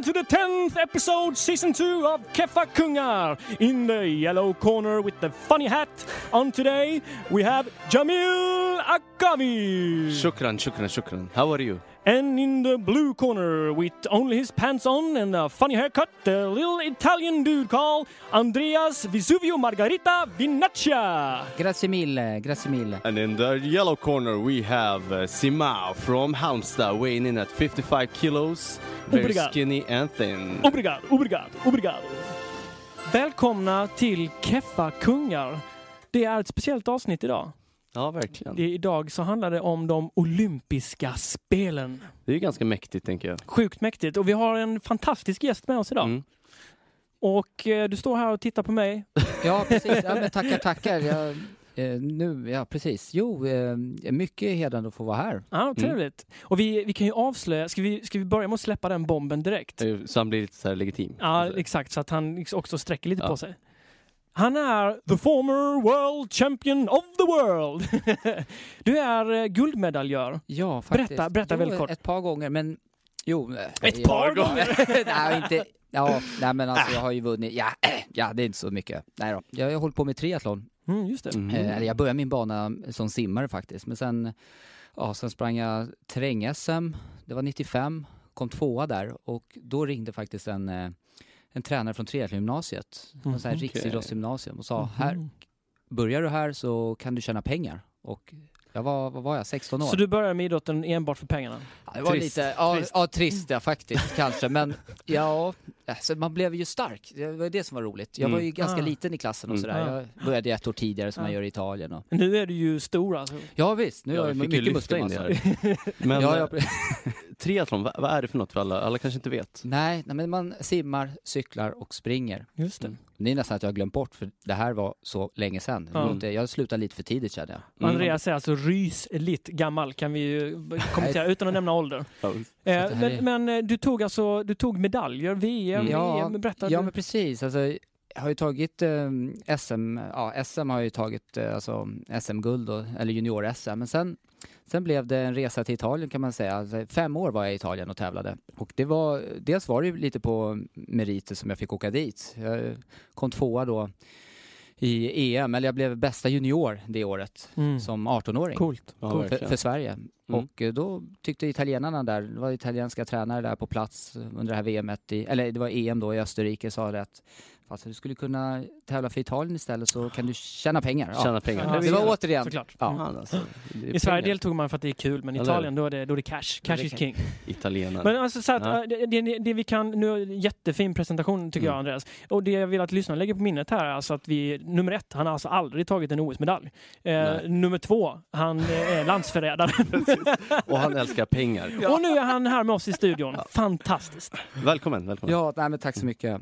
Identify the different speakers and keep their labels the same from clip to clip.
Speaker 1: To the 10th episode, season 2 of Keffa Kungar. In the yellow corner with the funny hat on today, we have Jamil Akami.
Speaker 2: Shukran, shukran, shukran. How are you?
Speaker 1: And in the blue corner, with only his pants on and a funny haircut, the little Italian dude called Andreas Vesuvio Margarita Vinaccia.
Speaker 3: Grazie mille, grazie mille.
Speaker 2: And in the yellow corner we have uh, Simao from Halmstad weighing in at 55 kilos. Very
Speaker 1: Obrigado.
Speaker 2: skinny and thin.
Speaker 1: Obrigado, obrigado, obrigado. Välkomna till Keffa Kungar. Det är ett speciellt avsnitt idag.
Speaker 2: Ja, verkligen.
Speaker 1: Det, idag så handlar det om de olympiska spelen.
Speaker 2: Det är ju ganska mäktigt tänker jag.
Speaker 1: Sjukt mäktigt. Och vi har en fantastisk gäst med oss idag.
Speaker 2: Mm.
Speaker 1: Och eh, du står här och tittar på mig.
Speaker 3: Ja, precis. Ja, men tackar, tackar. Jag, eh, nu, ja, precis. Jo, eh, mycket hedrande att få vara här.
Speaker 1: Ja, trevligt. Och vi, vi kan ju avslöja, ska vi, ska vi börja med att släppa den bomben direkt?
Speaker 2: Eh, Så han blir lite så här legitim.
Speaker 1: Ja,
Speaker 2: Alltså.
Speaker 1: exakt. Så att han också sträcker lite
Speaker 2: Ja.
Speaker 1: på sig. Han är the former world champion of the world. du är eh, guldmedaljör.
Speaker 3: Ja, faktiskt.
Speaker 1: Berätta, berätta
Speaker 3: jo,
Speaker 1: väldigt kort.
Speaker 3: Ett par gånger, men jo. eh,
Speaker 1: Ett
Speaker 3: jag-
Speaker 1: par gånger?
Speaker 3: nej, inte. Ja, nej, men alltså jag har ju vunnit. Ja, ja, det är inte så mycket. Nej då. Jag har hållit på med triathlon.
Speaker 1: Mm, just det.
Speaker 3: Eller jag började min bana som simmare faktiskt, men sen, ja, sen sprang jag terräng-SM. Det var 95, kom tvåa där och då ringde faktiskt en, en tränare från triathlongymnasiet, mm. Här riksidrottsgymnasium och sa här,
Speaker 1: Mhm.
Speaker 3: börjar du här så kan du tjäna pengar. Och jag var, vad var jag, 16 år?
Speaker 1: Så du börjar med idrotten enbart för pengarna?
Speaker 3: Ja, det var
Speaker 2: Trist.
Speaker 3: lite, ja,
Speaker 2: Trist.
Speaker 3: ja trist ja, faktiskt kanske, men ja, alltså, man blev ju stark. Det var det som var roligt. Jag var ju
Speaker 2: Mm.
Speaker 3: ganska
Speaker 1: Ah.
Speaker 3: liten i klassen och
Speaker 2: Mm.
Speaker 3: sådär.
Speaker 1: Ah.
Speaker 3: Jag började ett år tidigare som
Speaker 1: Ah.
Speaker 3: man gör i Italien. Och...
Speaker 1: Nu är du ju stor alltså.
Speaker 3: Ja visst, nu
Speaker 2: Ja,
Speaker 3: har
Speaker 2: vi
Speaker 3: jag mycket muskelmassa.
Speaker 2: här. Men
Speaker 3: Ja,
Speaker 2: eh,
Speaker 3: ja,
Speaker 2: triathlon, vad, vad är det för något för alla? Alla kanske inte vet.
Speaker 3: nej, nej, men man simmar, cyklar och springer.
Speaker 1: Just det.
Speaker 3: Mm. Det är nästan att jag har glömt bort, för det här var så länge sedan. Inte- Jag slutade lite för tidigt kände jag.
Speaker 2: Mm.
Speaker 1: Andreas är alltså rysligt gammal kan vi ju kommentera utan att nämna ålder. Eh, men,
Speaker 3: är-
Speaker 1: men eh, du tog alltså du tog medaljer, VM,
Speaker 2: Mm.
Speaker 3: Ja,
Speaker 1: EM, berätta.
Speaker 3: Ja
Speaker 1: du-
Speaker 3: men precis, alltså, har ju tagit eh, SM, ja SM har jag ju tagit eh, alltså, SM-guld då, eller junior-SM, men sen, sen blev det en resa till Italien kan man säga. Alltså, fem år var jag i Italien och tävlade. Och det var, dels var det ju lite på meriter som jag fick åka dit. Jag kom tvåa då i EM, eller jag blev bästa junior det året
Speaker 1: Mm.
Speaker 3: som 18-åring
Speaker 1: Coolt.
Speaker 2: Ja,
Speaker 3: för,
Speaker 2: verkligen.
Speaker 3: för Sverige. Och eh, då tyckte italienarna där, det var italienska tränare där på plats under det här VMet, i, eller det var EM då i Österrike, sa det att fast du skulle kunna tävla för Italien istället så kan du tjäna pengar. Ja.
Speaker 2: Tjäna pengar.
Speaker 1: Ja,
Speaker 3: Det var återigen,
Speaker 1: Såklart.
Speaker 3: ja.
Speaker 1: Mm.
Speaker 2: Alltså,
Speaker 1: I Sverige deltog man för att det är kul, men i? Italien då är det, då är det cash. Cash
Speaker 3: det
Speaker 1: is king.
Speaker 2: Italienare.
Speaker 1: Men alltså så att,
Speaker 2: Ja.
Speaker 1: eh, det, det, det vi kan, nu, jättefin presentation tycker
Speaker 2: Mm.
Speaker 1: jag Andreas. Och det jag vill att lyssnarna lägger på minnet här är alltså att vi, nummer ett, han har alltså aldrig tagit en OS-medalj. Eh,
Speaker 2: Nej.
Speaker 1: nummer två, han eh, är landsförrädare.
Speaker 2: Och han älskar pengar.
Speaker 1: Och nu är han här med oss i studion. Fantastiskt.
Speaker 2: Välkommen, välkommen.
Speaker 3: Ja, nej, men tack så mycket.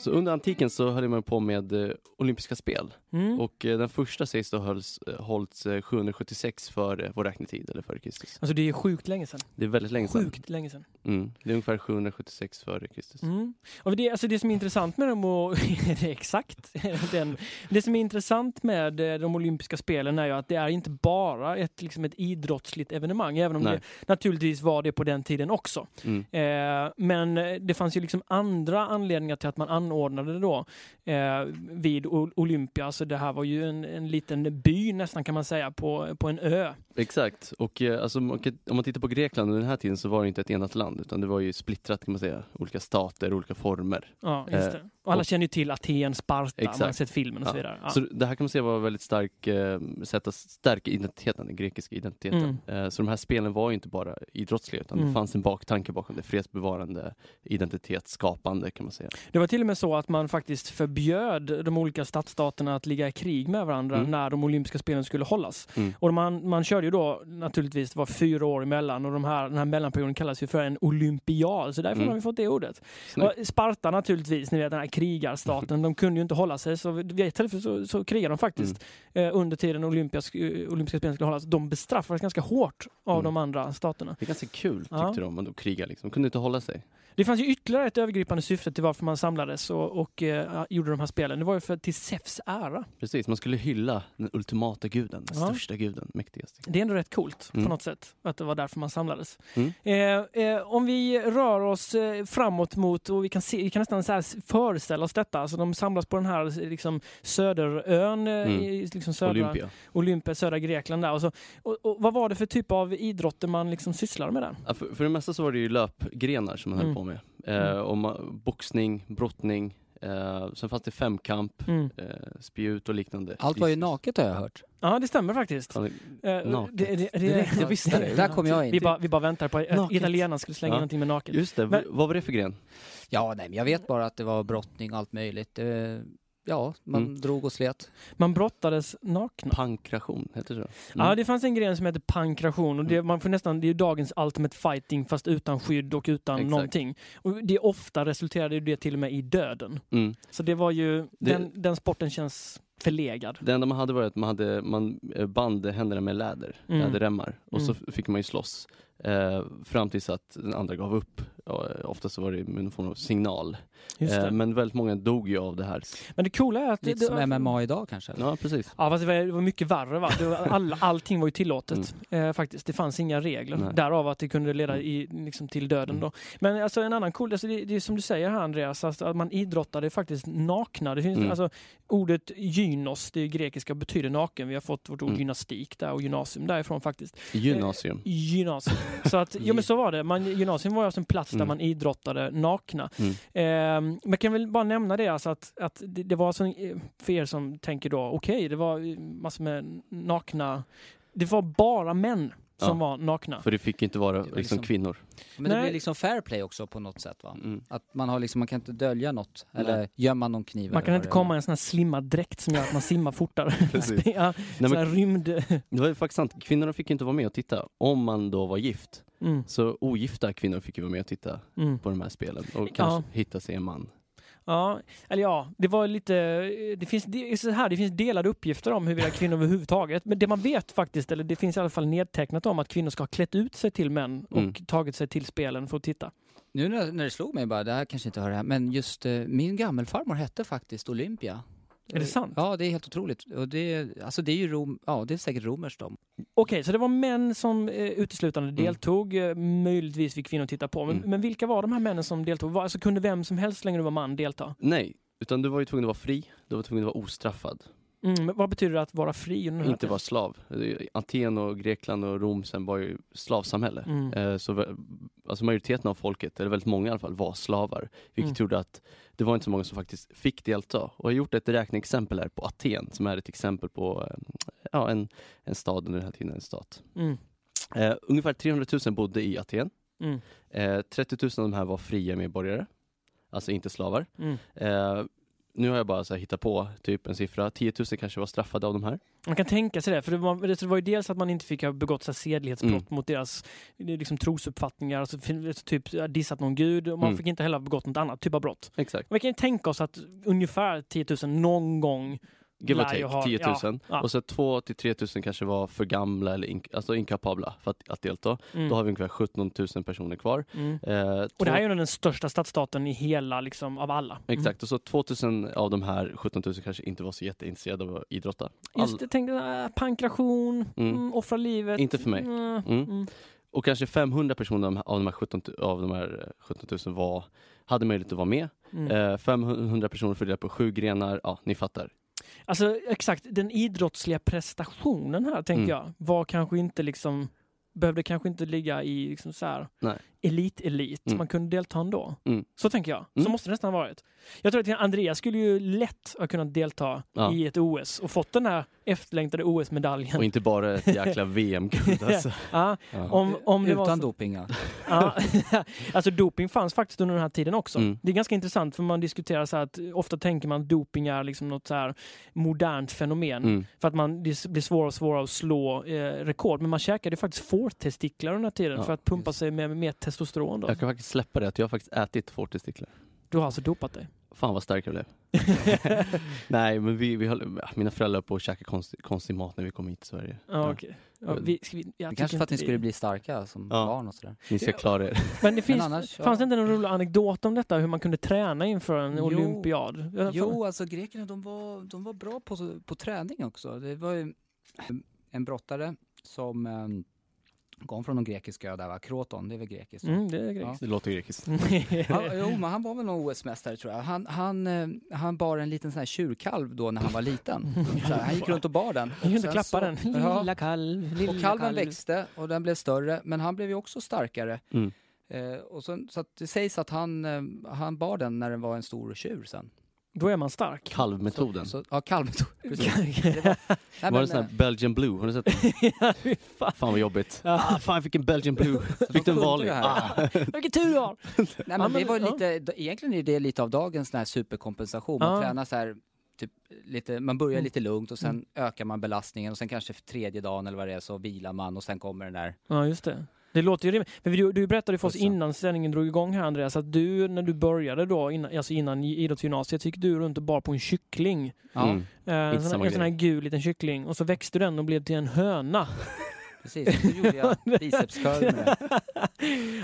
Speaker 2: Så under antiken så höll man på med eh, olympiska spel.
Speaker 1: Mm.
Speaker 2: Och eh, den första sägs då hölls, hållits eh, 776 före vår räknetid, eller före Kristus.
Speaker 1: Alltså det är sjukt länge sedan.
Speaker 2: Det är väldigt länge sedan.
Speaker 1: Sjukt länge sedan.
Speaker 2: Mm. Det är ungefär 776 före Kristus.
Speaker 1: Mm. Och det, alltså det som är intressant med dem, och, det är exakt den, det som är intressant med eh, de olympiska spelen är ju att det är inte bara ett, liksom ett idrottsligt evenemang, även om
Speaker 2: Nej.
Speaker 1: det naturligtvis var det på den tiden också.
Speaker 2: Mm.
Speaker 1: Eh, men eh, det fanns ju liksom andra anledningar till att man anordnade det då eh, vid Olympia. Alltså det här var ju en, en liten by nästan kan man säga på, på en ö.
Speaker 2: Exakt. Och eh, alltså, om man tittar på Grekland under den här tiden så var det inte ett enat land utan det var ju splittrat kan man säga. Olika stater, olika former.
Speaker 1: Ja, just
Speaker 2: Eh,
Speaker 1: det. Och alla
Speaker 2: och-
Speaker 1: känner ju till Aten, Sparta, man har
Speaker 2: Exakt.
Speaker 1: sett filmen och så
Speaker 2: Ja.
Speaker 1: vidare. Ja.
Speaker 2: Så det här kan man säga var väldigt stark eh, sätt att stärka identiteten, den grekiska identiteten. Eh, så de här spelen var ju inte bara idrottsliga utan
Speaker 1: Mm.
Speaker 2: det fanns en baktanke bakom det. Fredsbevarande, identitetsskapande kan man säga.
Speaker 1: Det var till och med så att man faktiskt förbjöd de olika stadsstaterna att ligga i krig med varandra
Speaker 2: Mm.
Speaker 1: när de olympiska spelen skulle hållas.
Speaker 2: Mm.
Speaker 1: Och man, man körde ju då naturligtvis, det var fyra år emellan och de här, den här mellanperioden kallas ju för en olympiad, så därför
Speaker 2: Mm.
Speaker 1: har vi fått det ordet. Sparta naturligtvis, ni vet den här krigarstaten, de kunde ju inte hålla sig så vid ett tillfälle så, så krigade de faktiskt
Speaker 2: Mm.
Speaker 1: eh, under tiden olympisk, eh, olympiska spelen skulle hållas. De bestraffades ganska hårt av
Speaker 2: Mm.
Speaker 1: de andra staterna.
Speaker 2: Det är ganska kul tyckte
Speaker 1: Ja.
Speaker 2: de, att de krigade liksom. De kunde inte hålla sig.
Speaker 1: Det fanns ju ytterligare ett övergripande syfte till varför man samlades och, och eh, gjorde de här spelen. Det var ju för till Zeus ära. Göra.
Speaker 2: Precis, man skulle hylla den ultimata guden, den
Speaker 1: Ja.
Speaker 2: största guden, mäktigaste.
Speaker 1: Det är ändå rätt coolt
Speaker 2: Mm.
Speaker 1: på något sätt, att det var därför man samlades.
Speaker 2: Mm.
Speaker 1: Eh, eh, om vi rör oss eh, framåt mot, och vi kan, se, vi kan nästan så föreställa oss detta, alltså de samlas på den här eh, liksom, söderön, eh,
Speaker 2: Mm.
Speaker 1: i liksom södra,
Speaker 2: Olympia.
Speaker 1: Olympia, södra Grekland där. Och, så, och, och vad var det för typ av idrotter man liksom sysslade med där?
Speaker 2: Ja, för, för det mesta så var det ju löpgrenar som man
Speaker 1: Mm.
Speaker 2: höll på med. Eh,
Speaker 1: Mm.
Speaker 2: och ma- boxning, brottning, eh, sen fanns det femkamp,
Speaker 1: Mm.
Speaker 2: eh, spjut och liknande.
Speaker 3: Allt var ju naket har jag hört.
Speaker 1: Ja, det stämmer faktiskt.
Speaker 2: Fan,
Speaker 1: Eh,
Speaker 2: Naket.
Speaker 1: Det, det, det,
Speaker 2: Direkt, jag visste det.
Speaker 3: Där kom jag in.
Speaker 1: Vi bara, vi bara väntar på att italienarna skulle slänga
Speaker 2: Ja.
Speaker 1: någonting med naket.
Speaker 2: Just det,
Speaker 1: Men-
Speaker 2: vad var det för gren?
Speaker 3: Ja, nej, men jag vet bara att det var brottning och allt möjligt. Det, ja, man
Speaker 2: Mm.
Speaker 3: drog och slet.
Speaker 1: Man brottades nakna.
Speaker 2: Pankration, heter det så?
Speaker 1: Ja,
Speaker 2: Mm.
Speaker 1: det fanns en gren som heter pankration och det, man får nästan, det är dagens ultimate fighting fast utan skydd och utan
Speaker 2: Exakt.
Speaker 1: någonting. Och det ofta resulterade ju det till och med i döden.
Speaker 2: Mm.
Speaker 1: Så det var ju,
Speaker 2: Det-
Speaker 1: den, den sporten känns förlegad.
Speaker 2: Det enda man hade var att man, hade, man eh, band händerna med läder,
Speaker 1: Mm.
Speaker 2: läderremmar. Och så
Speaker 1: Mm.
Speaker 2: fick man ju slåss. Eh, fram tills att den andra gav upp. Ja, ofta så var det med någon form av signal.
Speaker 1: Just
Speaker 2: Eh,
Speaker 1: det.
Speaker 2: men väldigt många dog ju av det här.
Speaker 1: Men det coola är att...
Speaker 3: Lite
Speaker 1: det,
Speaker 3: som
Speaker 1: det,
Speaker 3: MMA idag kanske? eller?
Speaker 2: Ja, precis.
Speaker 1: Ja, fast det var, det var mycket värre. Va? Det var, all, allting var ju tillåtet eh, faktiskt. Det fanns inga regler.
Speaker 2: Nej.
Speaker 1: Därav att det kunde leda i, liksom, till döden.
Speaker 2: Mm.
Speaker 1: Då. Men alltså, en annan cool, alltså, det, det är som du säger här Andreas, alltså, att man idrottade faktiskt nakna. Det finns,
Speaker 2: Mm.
Speaker 1: alltså, ordet gynos, det grekiska, betyder naken. Vi har fått vårt ord
Speaker 2: Mm.
Speaker 1: gymnastik där och gymnasium därifrån faktiskt.
Speaker 2: Gymnasium.
Speaker 1: Gymnasium. Så att, ja men så var det. Man, gymnasium var alltså en plats där
Speaker 2: Mm.
Speaker 1: man idrottade nakna.
Speaker 2: Mm.
Speaker 1: Eh, men jag kan väl bara nämna det, alltså att, att det, det var alltså, eh, för er som tänker då, okej, det var eh, massor med nakna, det var bara män som
Speaker 2: Ja.
Speaker 1: var nakna.
Speaker 2: För det fick inte vara
Speaker 3: Det var
Speaker 2: liksom,
Speaker 3: liksom-
Speaker 2: kvinnor.
Speaker 3: Men det
Speaker 1: Nej.
Speaker 3: blir liksom fair play också på något sätt va?
Speaker 2: Mm.
Speaker 3: Att man har liksom, man kan inte dölja något. Eller
Speaker 2: Nej.
Speaker 3: gömma någon kniv.
Speaker 1: Man kan inte
Speaker 3: det
Speaker 1: komma i en sån här slimmad dräkt som gör att man simmar fortare.
Speaker 2: Precis.
Speaker 1: ja,
Speaker 2: Nej,
Speaker 1: sån här
Speaker 2: men,
Speaker 1: rymd...
Speaker 2: det var ju faktiskt sant, kvinnorna fick inte vara med och titta om man då var gift.
Speaker 1: Mm,
Speaker 2: Så ogifta kvinnor fick ju vara med och titta
Speaker 1: mm.
Speaker 2: på de här spelen och
Speaker 1: Ja.
Speaker 2: kanske hitta sig en man.
Speaker 1: Ja, eller ja, det var lite, det finns, det är så här, det finns delade uppgifter om huruvida kvinnor överhuvudtaget, men det man vet faktiskt, eller det finns i alla fall nedtecknat om att kvinnor ska ha klätt ut sig till män och
Speaker 2: Mm.
Speaker 1: tagit sig till spelen för att titta.
Speaker 3: Nu när, när det slog mig bara, det här kanske inte hör här, men just eh, min gammelfarmor hette faktiskt Olympia.
Speaker 1: Är det sant?
Speaker 3: Ja, det är helt otroligt. Och det, alltså det är ju Rom, ja det är säkert romerskt de.
Speaker 1: Okej, så det var män som eh, uteslutande
Speaker 2: Mm.
Speaker 1: deltog, eh, möjligtvis fick kvinnor titta på. Men,
Speaker 2: Mm.
Speaker 1: men vilka var de här männen som deltog? Var, alltså, kunde vem som helst, så länge du var man, delta?
Speaker 2: Nej, utan du var ju tvungen att vara fri, du var tvungen att vara ostraffad.
Speaker 1: Mm, men vad betyder det att vara fri?
Speaker 2: Inte vara slav. Aten och Grekland och Rom sen var ju slavsamhälle.
Speaker 1: Mm.
Speaker 2: Eh, Så alltså majoriteten av folket, eller väldigt många i alla fall, var slavar. Vilket
Speaker 1: Mm.
Speaker 2: gjorde att det var inte så många som faktiskt fick delta. Och jag har gjort ett räkneexempel här på Aten som är ett exempel på eh, ja, en, en stad under den här tiden, en stat.
Speaker 1: Mm.
Speaker 2: Eh, ungefär 300 000 bodde i Aten.
Speaker 1: Mm.
Speaker 2: Eh, 30 000 av de här var fria medborgare. Alltså inte slavar.
Speaker 1: Mm.
Speaker 2: Eh, nu har jag bara så hittat på typ en siffra. 10 000 kanske var straffade av de här.
Speaker 1: Man kan tänka sig det, för det var, det var ju dels att man inte fick ha begått så sedlighetsbrott
Speaker 2: Mm.
Speaker 1: mot deras eh, liksom, trosuppfattningar, alltså, fin- typ eh, dissat någon gud, och man
Speaker 2: Mm.
Speaker 1: fick inte heller ha begått något annat typ av brott.
Speaker 2: Exakt.
Speaker 1: Vi kan ju tänka oss att ungefär 10 000 någon gång
Speaker 2: Give or take,
Speaker 1: ha-
Speaker 2: 10 000.
Speaker 1: ja, ja.
Speaker 2: Och så 2 till 3 000 kanske var för gamla eller in, alltså inkapabla för att, att delta.
Speaker 1: Mm.
Speaker 2: Då har vi ungefär 17 000 personer kvar.
Speaker 1: Mm.
Speaker 2: Eh,
Speaker 1: Och det här är ju den största stadsstaten i hela, liksom, av alla. Mm.
Speaker 2: Exakt, och så 2000 av de här 17 000 kanske inte var så jätteintresserade av att idrotta. All,
Speaker 1: Just det, tänkte äh, pankration,
Speaker 2: Mm.
Speaker 1: mm. offra livet.
Speaker 2: Inte för mig.
Speaker 1: Mm.
Speaker 2: Mm. Och kanske 500 personer av de här- av de här 17, tu- av de här eh, 17 000 var, hade möjlighet att vara med.
Speaker 1: Mm.
Speaker 2: Eh, 500 personer fördelat på sju grenar, ja ni fattar.
Speaker 1: Alltså exakt, den idrottsliga prestationen här tänker
Speaker 2: Mm.
Speaker 1: jag var kanske inte liksom behövde kanske inte ligga i liksom så här
Speaker 2: Nej.
Speaker 1: elit-elit.
Speaker 2: Mm.
Speaker 1: Man kunde delta ändå.
Speaker 2: Mm.
Speaker 1: Så tänker jag. Så
Speaker 2: Mm.
Speaker 1: måste det nästan ha varit. Jag tror att Andreas skulle ju lätt ha kunnat delta
Speaker 2: Ja.
Speaker 1: i ett OS och fått den här efterlängtade OS-medaljen.
Speaker 2: Och inte bara ett jäkla VM-guld alltså.
Speaker 1: Ja, om, om det var
Speaker 3: Utan
Speaker 1: så.
Speaker 3: doping ja.
Speaker 1: Ja, alltså doping fanns faktiskt under den här tiden också.
Speaker 2: Mm.
Speaker 1: Det är ganska intressant för man diskuterar så här att ofta tänker man att doping är liksom något så här modernt fenomen.
Speaker 2: Mm.
Speaker 1: För att man, det blir svårare och svårare att slå eh, rekord. Men man käkade ju faktiskt fårtestiklar under den här tiden
Speaker 2: Ja,
Speaker 1: för att pumpa
Speaker 3: just.
Speaker 1: sig med mer testosteron. Då.
Speaker 2: Jag kan faktiskt släppa det att jag har faktiskt ätit fårtestiklar.
Speaker 1: Du har alltså dopat dig?
Speaker 2: Fan vad stark jag blev. Nej men vi, vi höll, mina föräldrar höll på att käka konstig, konstig mat när vi kom hit till Sverige.
Speaker 1: Ja, okej. Ja, vi, ska vi, jag
Speaker 3: kanske för att ni skulle bli starka som
Speaker 2: Ja.
Speaker 3: barn och sådär.
Speaker 2: Ni ska klara er.
Speaker 1: Men det finns,
Speaker 3: annars, ja.
Speaker 1: fanns det inte någon rolig anekdot om detta, hur man kunde träna inför en
Speaker 3: Jo.
Speaker 1: olympiad?
Speaker 3: Jo, alltså grekerna de var, de var bra på, på träning också. Det var ju en brottare som eh, kom från de grekiska öar, va? Kroton, det är väl grekiskt?
Speaker 1: Mm, det är grekiskt.
Speaker 2: Det låter grekiskt.
Speaker 3: Ja, jo, men han var väl någon OS-mästare tror jag. Han, han, eh, han bar en liten sån här tjurkalv då när han var liten. Så här, han gick runt och bar den.
Speaker 1: Inte
Speaker 3: Sen
Speaker 1: klappa
Speaker 3: så-
Speaker 1: den.
Speaker 3: Ja.
Speaker 1: Lilla kalv, lilla
Speaker 3: Och kalven
Speaker 1: kalv.
Speaker 3: växte och den blev större, men han blev ju också starkare.
Speaker 2: Mm.
Speaker 3: Eh, och sen, så att det sägs att han, eh, han bar den när den var en stor tjur sen.
Speaker 1: Då är man stark.
Speaker 2: Kalvmetoden.
Speaker 3: Så, ja. Precis.
Speaker 1: ja,
Speaker 3: Det var, nej,
Speaker 2: var
Speaker 3: men,
Speaker 2: det sån
Speaker 3: eh,
Speaker 2: här Belgian Blue? Har du sett
Speaker 1: fy fan.
Speaker 2: Fan vad jobbigt.
Speaker 1: Ja.
Speaker 2: Ah, fan jag fick en Belgian Blue. Fick du en vanlig? Ah.
Speaker 1: Vilken tur du har!
Speaker 3: Nej,
Speaker 1: Ja,
Speaker 3: men det
Speaker 1: men-
Speaker 3: var
Speaker 1: ja.
Speaker 3: lite, egentligen är det lite av dagens sån här superkompensation. Man
Speaker 1: Ja.
Speaker 3: tränar så här, typ, lite, man börjar
Speaker 1: Mm.
Speaker 3: lite lugnt och sen ökar man belastningen och sen kanske för tredje dagen eller vad det är så vilar man och sen kommer den där.
Speaker 1: Ja, just det. Det låter ju rimligt. Men du, du berättade för oss innan sändningen drog igång här Andreas, att du när du började då, innan, alltså innan i- idrottsgymnasiet, gick du runt och bar på en kyckling.
Speaker 3: Ja,
Speaker 2: Mm.
Speaker 1: Eh, en sån, en sån här gul liten kyckling. Och så växte den och blev till en höna.
Speaker 3: precis. Så gjorde jag bicepscurl med det.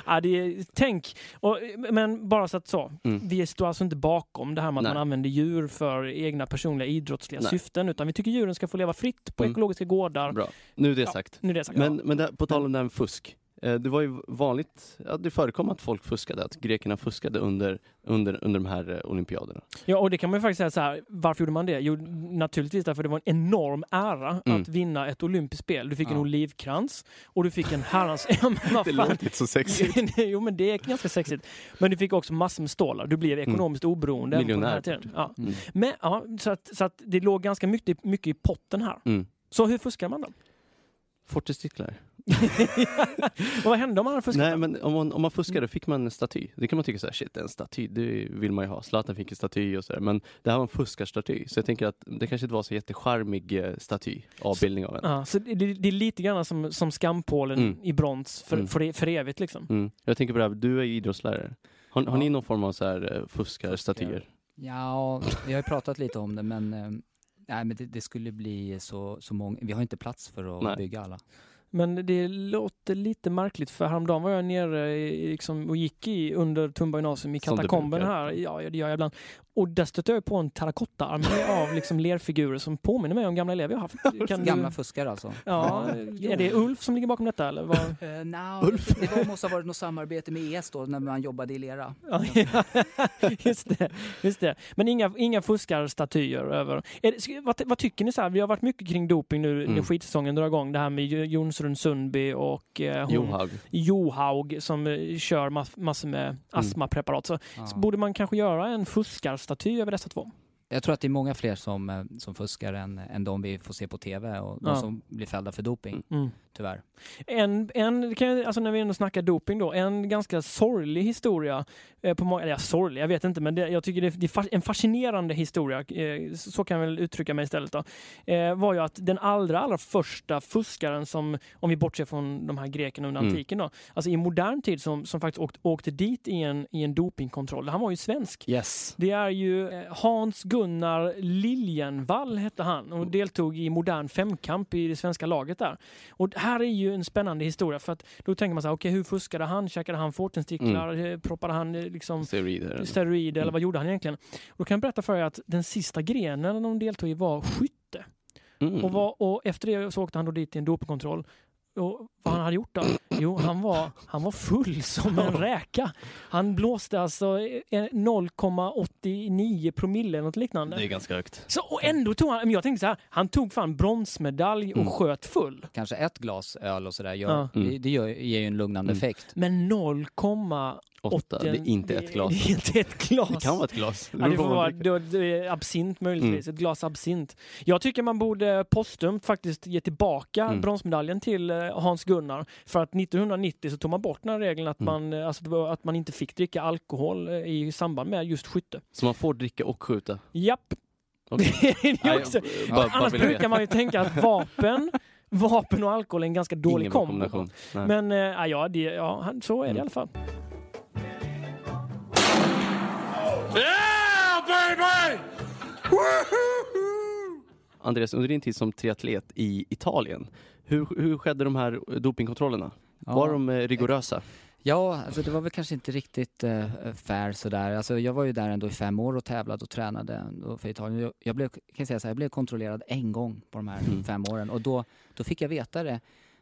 Speaker 1: ja, det är, tänk, och, men bara så att så.
Speaker 2: Mm.
Speaker 1: Vi står alltså inte bakom det här med att
Speaker 2: Nej.
Speaker 1: man använder djur för egna personliga idrottsliga
Speaker 2: Nej.
Speaker 1: syften, utan vi tycker djuren ska få leva fritt på
Speaker 2: Mm.
Speaker 1: ekologiska gårdar.
Speaker 2: Bra. Nu är det
Speaker 1: Ja.
Speaker 2: sagt.
Speaker 1: Nu är det sagt.
Speaker 2: Men, men det, på tal om det här med fusk. Eh, Det var ju vanligt, ja, det förekom att folk fuskade, att grekerna fuskade under, under, under de här eh, olympiaderna.
Speaker 1: Ja, och det kan man ju faktiskt säga så här. Varför gjorde man det? Jo, naturligtvis därför det var en enorm ära
Speaker 2: Mm.
Speaker 1: att vinna ett olympiskt spel. Du fick en
Speaker 3: Ja.
Speaker 1: olivkrans och du fick en herrans... Ja, men vad
Speaker 2: Det låter inte så sexigt.
Speaker 1: jo, men det är ganska sexigt. Men du fick också massor med stålar. Du blev ekonomiskt oberoende. på den
Speaker 2: Miljonär,
Speaker 1: tiden. Ja.
Speaker 2: Mm.
Speaker 1: Men, ja, så, att, så att det låg ganska mycket, mycket i potten här.
Speaker 2: Mm.
Speaker 1: Så hur fuskar man då?
Speaker 2: Fortestiklar.
Speaker 1: och vad hände om man fuskat?
Speaker 2: Nej men om man, om man fuskade fick man en staty. Det kan man tycka så här, shit en staty, det vill man ju ha. Zlatan fick en staty och sådär. Men det här var en fuskarstaty. Så jag tänker att det kanske inte var så jättecharmig eh, staty, avbildning av en.
Speaker 1: Ja, så det, det är lite grann som, som skampålen
Speaker 2: Mm.
Speaker 1: i brons för,
Speaker 2: Mm.
Speaker 1: för, e- för evigt liksom.
Speaker 2: Mm. Jag tänker på det här, du är ju idrottslärare. Har, har
Speaker 3: Ja.
Speaker 2: ni någon form av så här eh, fuskarstatyer?
Speaker 3: Ja, vi har ju pratat lite om det men eh, Nej men det, det skulle bli så, så många, vi har inte plats för att
Speaker 2: Nej.
Speaker 3: bygga alla.
Speaker 1: Men det låter lite märkligt för häromdagen var jag nere i, liksom, och gick i under Tumba gymnasium i katakomben här. Ja, det gör jag ibland. Och där stötte jag på en terrakottaarmé av liksom lerfigurer som påminner mig om gamla elever jag haft. Kan
Speaker 3: Gamla
Speaker 1: du,
Speaker 3: fuskare alltså.
Speaker 1: ja, är det Ulf som ligger bakom detta eller? Vad?
Speaker 3: Uh, no,
Speaker 2: Ulf.
Speaker 3: det var, måste ha varit något samarbete med ES då när man jobbade i lera.
Speaker 1: Just, det, just det. Men inga, inga fuskarstatyer över. Är det, vad, vad tycker ni så här? Vi har varit mycket kring doping nu när
Speaker 2: Mm.
Speaker 1: skidsäsongen drar igång. Det här med Jo- Jonsrud Sundby och eh,
Speaker 2: Johaug.
Speaker 1: Johaug som eh, kör mass, massor med astmapreparat. Så,
Speaker 3: Ja.
Speaker 1: så borde man kanske göra en fuskarstaty över dessa två.
Speaker 3: Jag tror att det är många fler som, eh, som fuskar än, än de vi får se på TV och de
Speaker 1: Ja.
Speaker 3: som blir fällda för doping,
Speaker 1: Mm.
Speaker 3: tyvärr.
Speaker 1: En, en, kan jag, alltså när vi ändå snackar doping då, en ganska sorglig historia. Eh, på många, eller ja, sorglig, jag vet inte, men det, jag tycker det, det är en fascinerande historia, eh, så kan jag väl uttrycka mig istället då. Eh, var ju att den allra, allra första fuskaren som, om vi bortser från de här grekerna under
Speaker 2: Mm.
Speaker 1: antiken då, alltså i modern tid som, som faktiskt åkt, åkte dit i en, i en dopingkontroll, han var ju svensk.
Speaker 2: Yes.
Speaker 1: Det är ju eh, Hans Gunnar Liljenvall hette han och deltog i modern femkamp i det svenska laget där. Och här är ju en spännande historia för att då tänker man så här, okej hur fuskade han? Käkade han fortenstiklar? Mm. Proppade han eh, liksom
Speaker 2: Steroider.
Speaker 1: steroider eller
Speaker 2: Mm.
Speaker 1: vad gjorde han egentligen? Och då kan jag berätta för er att den sista grenen de deltog i var skytte.
Speaker 2: Mm.
Speaker 1: Och, var, och efter det så åkte han då dit till en dopingkontroll. Och vad han hade gjort då? Jo, han var, han var full som en räka. Han blåste alltså eh, 0,89 promille eller något liknande.
Speaker 2: Det är ganska högt.
Speaker 1: Så, och ändå tog han, men jag tänkte så här, han tog fan bronsmedalj och
Speaker 2: Mm.
Speaker 1: sköt full.
Speaker 3: Kanske ett glas öl och sådär gör,
Speaker 1: Ja.
Speaker 2: Mm.
Speaker 3: det, det gör, ger ju en lugnande
Speaker 2: Mm.
Speaker 3: effekt.
Speaker 1: Men 0,8
Speaker 2: Åtta, det är inte ett glas.
Speaker 1: Det är inte ett glas.
Speaker 2: Det kan vara ett glas.
Speaker 1: Ja, det får vara det är absint möjligtvis,
Speaker 2: Mm.
Speaker 1: ett glas absint. Jag tycker man borde postumt faktiskt ge tillbaka
Speaker 2: Mm.
Speaker 1: bronsmedaljen till eh, Hans Gunnar. För att 1990 så tog man bort den här regeln att,
Speaker 2: Mm.
Speaker 1: man, eh, alltså, det att man inte fick dricka alkohol eh, i samband med just skytte.
Speaker 2: Så man får dricka och skjuta?
Speaker 1: Japp, det är
Speaker 2: Nej,
Speaker 1: också.
Speaker 2: bara- bara
Speaker 1: Annars
Speaker 2: jag
Speaker 1: brukar man ju tänka att vapen, vapen och alkohol är en ganska dålig
Speaker 2: Ingen
Speaker 1: kombo. Men eh, ja, det, ja, så är det i
Speaker 2: Mm.
Speaker 1: alla fall.
Speaker 4: Yeah, baby!
Speaker 2: Andreas, under din tid som triatlet i Italien, hur, hur skedde de här dopingkontrollerna? Var de eh, rigorösa?
Speaker 3: Ja, alltså det var väl kanske inte riktigt eh, fair sådär. Alltså jag var ju där ändå i fem år och tävlade och tränade för Italien. Jag, jag blev, kan jag säga så här, jag blev kontrollerad en gång på de här
Speaker 2: Mm.
Speaker 3: fem åren och då, då fick jag veta det,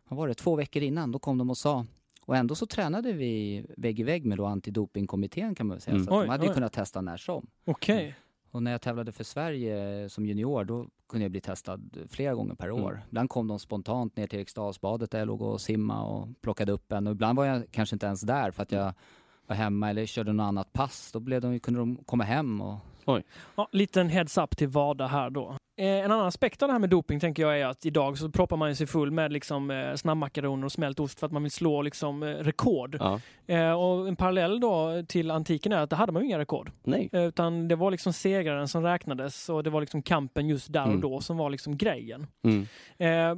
Speaker 3: vad var det, två veckor innan, då kom de och sa och ändå så tränade vi vägg i vägg med då antidopingkommittén kan man säga.
Speaker 2: Mm.
Speaker 3: Så
Speaker 1: Oj,
Speaker 3: de hade ju
Speaker 1: oj.
Speaker 3: kunnat testa när som.
Speaker 1: Okej.
Speaker 3: Och när jag tävlade för Sverige som junior då kunde jag bli testad flera gånger per år.
Speaker 2: Mm.
Speaker 3: Ibland kom de spontant ner till Eriksdalsbadet där jag låg och simma och plockade upp en och ibland var jag kanske inte ens där för att jag var hemma eller körde något annat pass. Då blev de, kunde de komma hem och
Speaker 1: Ja, liten heads up till Vada här då. Eh, en annan aspekt av det här med doping tänker jag är att idag så proppar man sig full med liksom, eh, snabbmakaroner och smält ost för att man vill slå liksom, eh, rekord.
Speaker 2: Ja.
Speaker 1: Eh, och en parallell då till antiken är att det hade man ju inga rekord.
Speaker 2: Nej.
Speaker 1: Eh, Utan det var liksom segraren som räknades och det var liksom kampen just där och
Speaker 2: Mm.
Speaker 1: då som var liksom grejen.
Speaker 2: Mm.
Speaker 1: Eh,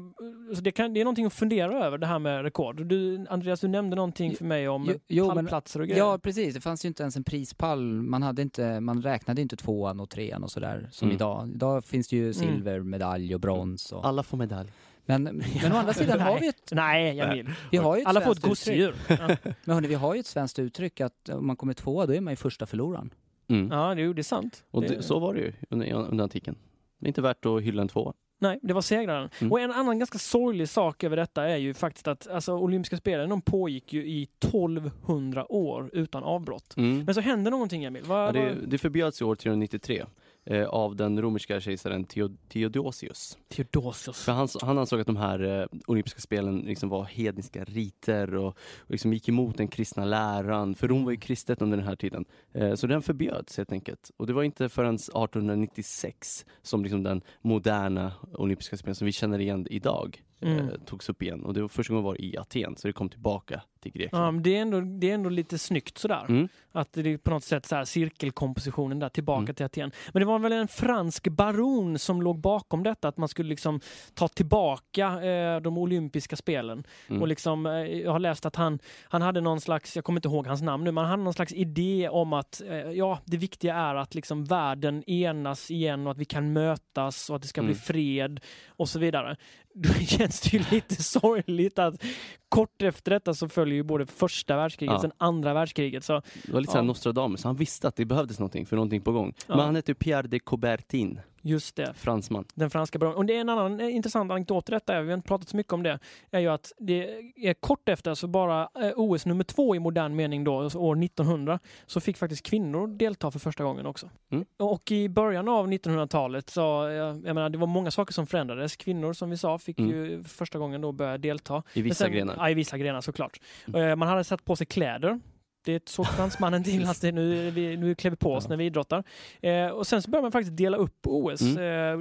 Speaker 1: så det, kan, det är någonting att fundera över det här med rekord. Du, Andreas, du nämnde någonting för mig om
Speaker 3: Jo- jo,
Speaker 1: pallplatser och grejer.
Speaker 3: Ja precis, det fanns ju inte ens en prispall. Man, hade inte, man räknade inte tvåan och trean och sådär som
Speaker 2: Mm.
Speaker 3: idag. Idag finns det ju silver, medalj och brons. Och,
Speaker 2: Alla får medalj.
Speaker 3: men, men å andra sidan har vi ett,
Speaker 1: Nej, Jamil.
Speaker 3: vi har ju ett
Speaker 1: Alla får ett gosedjur. Ja.
Speaker 3: Men hörni, vi har ju ett svenskt uttryck att om man kommer tvåa då är man ju första förloraren.
Speaker 2: Mm.
Speaker 1: ja, det, det är sant.
Speaker 2: Och
Speaker 1: Det-
Speaker 2: så var det ju under, under antiken. Det är inte värt att hylla en tvåa.
Speaker 1: Nej, det var segraren.
Speaker 2: Mm.
Speaker 1: Och en annan ganska sorglig sak över detta är ju faktiskt att alltså, olympiska spelen de pågick ju i 1200 år utan avbrott.
Speaker 2: Mm.
Speaker 1: Men så hände någonting Emil. Vad,
Speaker 2: Ja, det, det förbjöds i år 393 eh, av den romerska kejsaren Theo, Theodosius.
Speaker 1: Theodosius.
Speaker 2: För han, han ansåg att de här eh, olympiska spelen liksom var hedniska riter och, och liksom gick emot den kristna läran. För Rom var ju kristet under den här tiden. Eh, så den förbjöds helt enkelt. Och det var inte förrän 1896 som liksom den moderna olympiska spelen som vi känner igen idag eh,
Speaker 1: Mm.
Speaker 2: togs upp igen. Och det var första gången var i Aten, så det kom tillbaka till
Speaker 1: Ja,
Speaker 2: Grekland.
Speaker 1: men det, är ändå, det är ändå lite snyggt sådär.
Speaker 2: Mm.
Speaker 1: Att det är på något sätt så här cirkelkompositionen där tillbaka
Speaker 2: Mm.
Speaker 1: till Aten. Men det var väl en fransk baron som låg bakom detta, att man skulle liksom ta tillbaka eh, de olympiska spelen.
Speaker 2: Mm.
Speaker 1: Och liksom, eh, jag har läst att han, han hade någon slags, jag kommer inte ihåg hans namn nu, men han hade någon slags idé om att eh, ja, det viktiga är att liksom världen enas igen och att vi kan mötas och att det ska bli
Speaker 2: Mm.
Speaker 1: fred och så vidare. Då känns det ju lite sorgligt att kort efter detta så följer ju både första världskriget
Speaker 2: Ja.
Speaker 1: och sen andra världskriget. Så
Speaker 2: Det var lite såhär
Speaker 1: Ja.
Speaker 2: Nostradamus, han visste att det behövdes någonting för någonting på gång.
Speaker 1: Ja.
Speaker 2: Men han hette Pierre de Coubertin,
Speaker 1: just det,
Speaker 2: fransman.
Speaker 1: den franska baronen. Och det är en annan eh, intressant anekdot detta, vi har inte pratat så mycket om det, är ju att det är kort efter, så bara eh, OS nummer två i modern mening då, alltså år 1900, så fick faktiskt kvinnor delta för första gången också.
Speaker 2: Mm.
Speaker 1: Och i början av 1900-talet så, eh, jag menar, det var många saker som förändrades. Kvinnor som vi sa fick
Speaker 2: Mm.
Speaker 1: ju för första gången då börja delta.
Speaker 2: I vissa
Speaker 1: sen-
Speaker 2: grenar.
Speaker 1: Ja, i vissa grenar såklart.
Speaker 2: Mm.
Speaker 1: Eh, Man hade satt på sig kläder. Det såg fransmannen till att det, nu, vi, nu klär vi på oss
Speaker 2: Ja.
Speaker 1: när vi idrottar. Eh, och sen så började man faktiskt dela upp OS.
Speaker 2: Mm.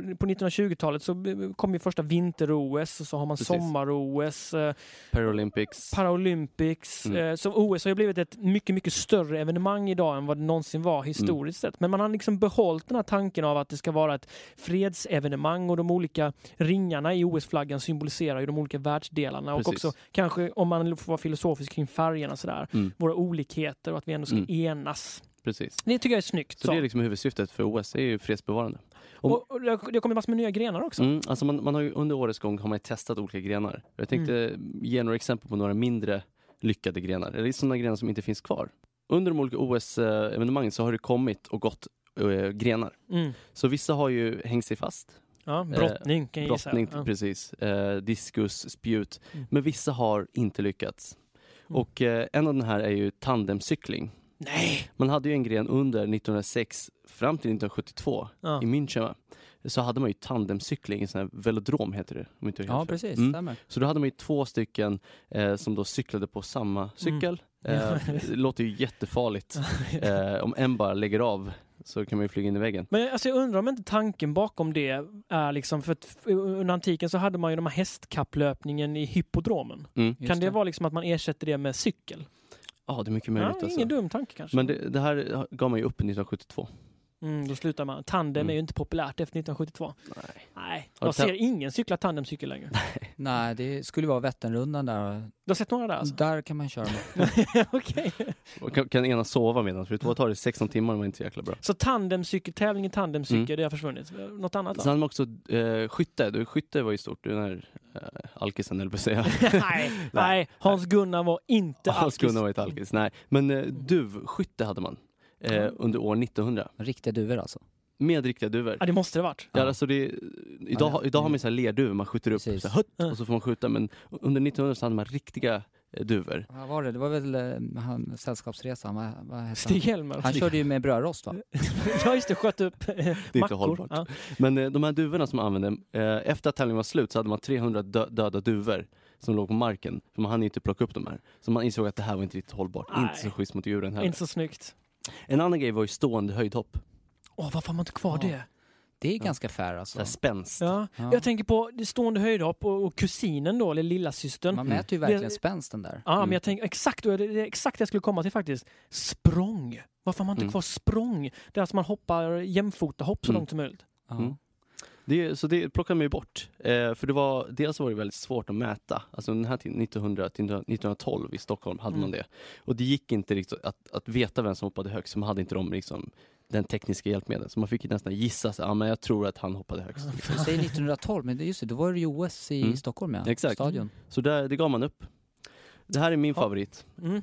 Speaker 1: Eh, på 1920-talet så kom ju första vinter-OS och så har man sommar-OS, eh,
Speaker 2: Paralympics.
Speaker 1: Paralympics.
Speaker 2: Mm.
Speaker 1: Eh, så OS har ju blivit ett mycket, mycket större evenemang idag än vad det någonsin var historiskt
Speaker 2: Mm.
Speaker 1: sett. Men man har liksom behållit den här tanken av att det ska vara ett fredsevenemang och de olika ringarna i OS-flaggan symboliserar ju de olika världsdelarna och
Speaker 2: Precis.
Speaker 1: också kanske om man får vara filosofisk kring färgerna sådär,
Speaker 2: Mm.
Speaker 1: våra olikheter och att vi ändå ska
Speaker 2: Mm.
Speaker 1: enas.
Speaker 2: Precis.
Speaker 1: Det tycker jag är snyggt.
Speaker 2: Så det är liksom huvudsyftet för OS, det är ju fredsbevarande. om-
Speaker 1: och, och det kommit massor med nya grenar också.
Speaker 2: Mm, alltså man, man har ju under årets gång har man testat olika grenar. Jag tänkte
Speaker 1: Mm.
Speaker 2: ge några exempel på några mindre lyckade grenar, eller sådana grenar som inte finns kvar. Under de olika OS-evenemangen så har det kommit och gått eh, grenar.
Speaker 1: Mm.
Speaker 2: Så vissa har ju hängt sig fast.
Speaker 1: Ja, brottning kan jag gissa.
Speaker 2: Brottning,
Speaker 1: Ja.
Speaker 2: precis. Eh, diskus, spjut.
Speaker 1: Mm.
Speaker 2: Men vissa har inte lyckats.
Speaker 1: Mm.
Speaker 2: Och eh, en av den här är ju tandemcykling.
Speaker 1: Nej!
Speaker 2: Man hade ju en gren under 1906 fram till 1972
Speaker 1: Ja.
Speaker 2: i München. va? Så hade man ju tandemcykling, en sån här velodrom heter det. Om inte jag
Speaker 3: Ja,
Speaker 2: helt fel.
Speaker 3: precis.
Speaker 2: Mm.
Speaker 3: Stämmer.
Speaker 2: Så då hade man ju två stycken eh, som då cyklade på samma cykel.
Speaker 1: Mm.
Speaker 2: Eh, det låter ju jättefarligt. Eh, om en bara lägger av så kan man ju flyga in i väggen.
Speaker 1: Men alltså, jag undrar om inte tanken bakom det är liksom, för att under antiken så hade man ju de här hästkapplöpningen i hippodromen.
Speaker 2: Mm.
Speaker 1: Kan det,
Speaker 3: det.
Speaker 1: vara liksom att man ersätter det med cykel?
Speaker 2: Ja, det är mycket möjligt
Speaker 1: ja,
Speaker 2: alltså.
Speaker 1: Ingen dum tanke kanske.
Speaker 2: Men det, det här gav man ju upp 1972.
Speaker 1: Mm, då slutar man. Tandem
Speaker 2: Mm.
Speaker 1: är ju inte populärt efter 1972.
Speaker 2: Nej.
Speaker 1: Nej,
Speaker 2: du
Speaker 1: jag ser ingen cykla tandemcykel längre.
Speaker 3: Nej, det skulle vara Vätternrundan där.
Speaker 1: Du har sett några där alltså?
Speaker 3: Där kan man köra med.
Speaker 1: Okej.
Speaker 2: Och Kan, kan ena sova medan, för det tar det 16 timmar och man är inte så jäkla bra.
Speaker 1: Så tandemcykel, tävling i tandemcykel,
Speaker 2: Mm.
Speaker 1: det har försvunnit. Något annat
Speaker 2: Sen
Speaker 1: då?
Speaker 2: man också eh, skytte, Du, skytte var ju stort, den här eh, alkisen eller på att säga.
Speaker 1: nej, nej, Hans-Gunnar var inte
Speaker 2: Hans
Speaker 1: alkis.
Speaker 2: Gunnar var inte alkis, nej. Men eh, duvskytte hade man eh, under år 1900.
Speaker 3: Riktiga duvor alltså.
Speaker 2: Med riktiga duvor.
Speaker 1: Ja, det måste det varit.
Speaker 2: Ja.
Speaker 3: Ja.
Speaker 2: alltså det, idag,
Speaker 3: Ja, det-
Speaker 2: idag har man så här lerduvor, man skjuter upp
Speaker 3: Precis.
Speaker 2: så här, hutt,
Speaker 1: Ja.
Speaker 2: och så får man skjuta. Men under 1900 så hade man riktiga eh, duvor.
Speaker 3: Vad var det? Det var väl eh, han, Sällskapsresan, vad, vad hette
Speaker 1: Stig
Speaker 3: han?
Speaker 1: Helmer.
Speaker 3: Han körde ju med brödrost va?
Speaker 1: Ja, just det. Sköt upp eh,
Speaker 2: inte
Speaker 1: mackor.
Speaker 2: hållbart.
Speaker 1: Ja.
Speaker 2: Men eh, de här duvorna som man använde, eh, efter att tävlingen var slut så hade man 300 dö döda duvor som låg på marken. För man hann ju inte plocka upp de här. Så man insåg att det här var inte riktigt hållbart.
Speaker 1: Nej.
Speaker 2: Inte så schysst mot djuren heller.
Speaker 1: Inte så snyggt.
Speaker 2: En annan grej var ju stående höjdhopp.
Speaker 1: Åh, varför har man inte kvar
Speaker 3: Ja.
Speaker 1: det?
Speaker 3: Det är ganska fair alltså.
Speaker 2: Så spänst.
Speaker 1: Ja.
Speaker 3: Ja.
Speaker 1: Jag tänker på det stående höjdhopp och, och kusinen då, eller lillasystern.
Speaker 3: Man
Speaker 2: Mm.
Speaker 3: mäter ju verkligen
Speaker 1: Det-
Speaker 3: spänsten där.
Speaker 1: Ja,
Speaker 2: Mm.
Speaker 1: men jag tänker exakt, det det är exakt det jag skulle komma till faktiskt. Språng. Varför har man inte
Speaker 2: Mm.
Speaker 1: kvar språng? Det är alltså man hoppar jämfota hopp så
Speaker 2: Mm.
Speaker 1: långt som möjligt.
Speaker 3: Ja.
Speaker 2: Mm. Det, så det plockade man ju bort. Eh, för det var, dels var det väldigt svårt att mäta. Alltså den här tiden, 1900 till 1912 i Stockholm hade man
Speaker 1: Mm.
Speaker 2: det. Och det gick inte riktigt att, att veta vem som hoppade högst. så Man hade inte de liksom, den tekniska hjälpmedlen. Så man fick nästan gissa, så, ja men jag tror att han hoppade högst.
Speaker 3: Du säger 1912, men just det, då var det ju OS i
Speaker 2: Mm.
Speaker 3: Stockholm ja.
Speaker 2: Exakt.
Speaker 3: Stadion.
Speaker 2: Så där, det gav man upp. Det här är min
Speaker 1: Ja.
Speaker 2: favorit.
Speaker 1: Mm.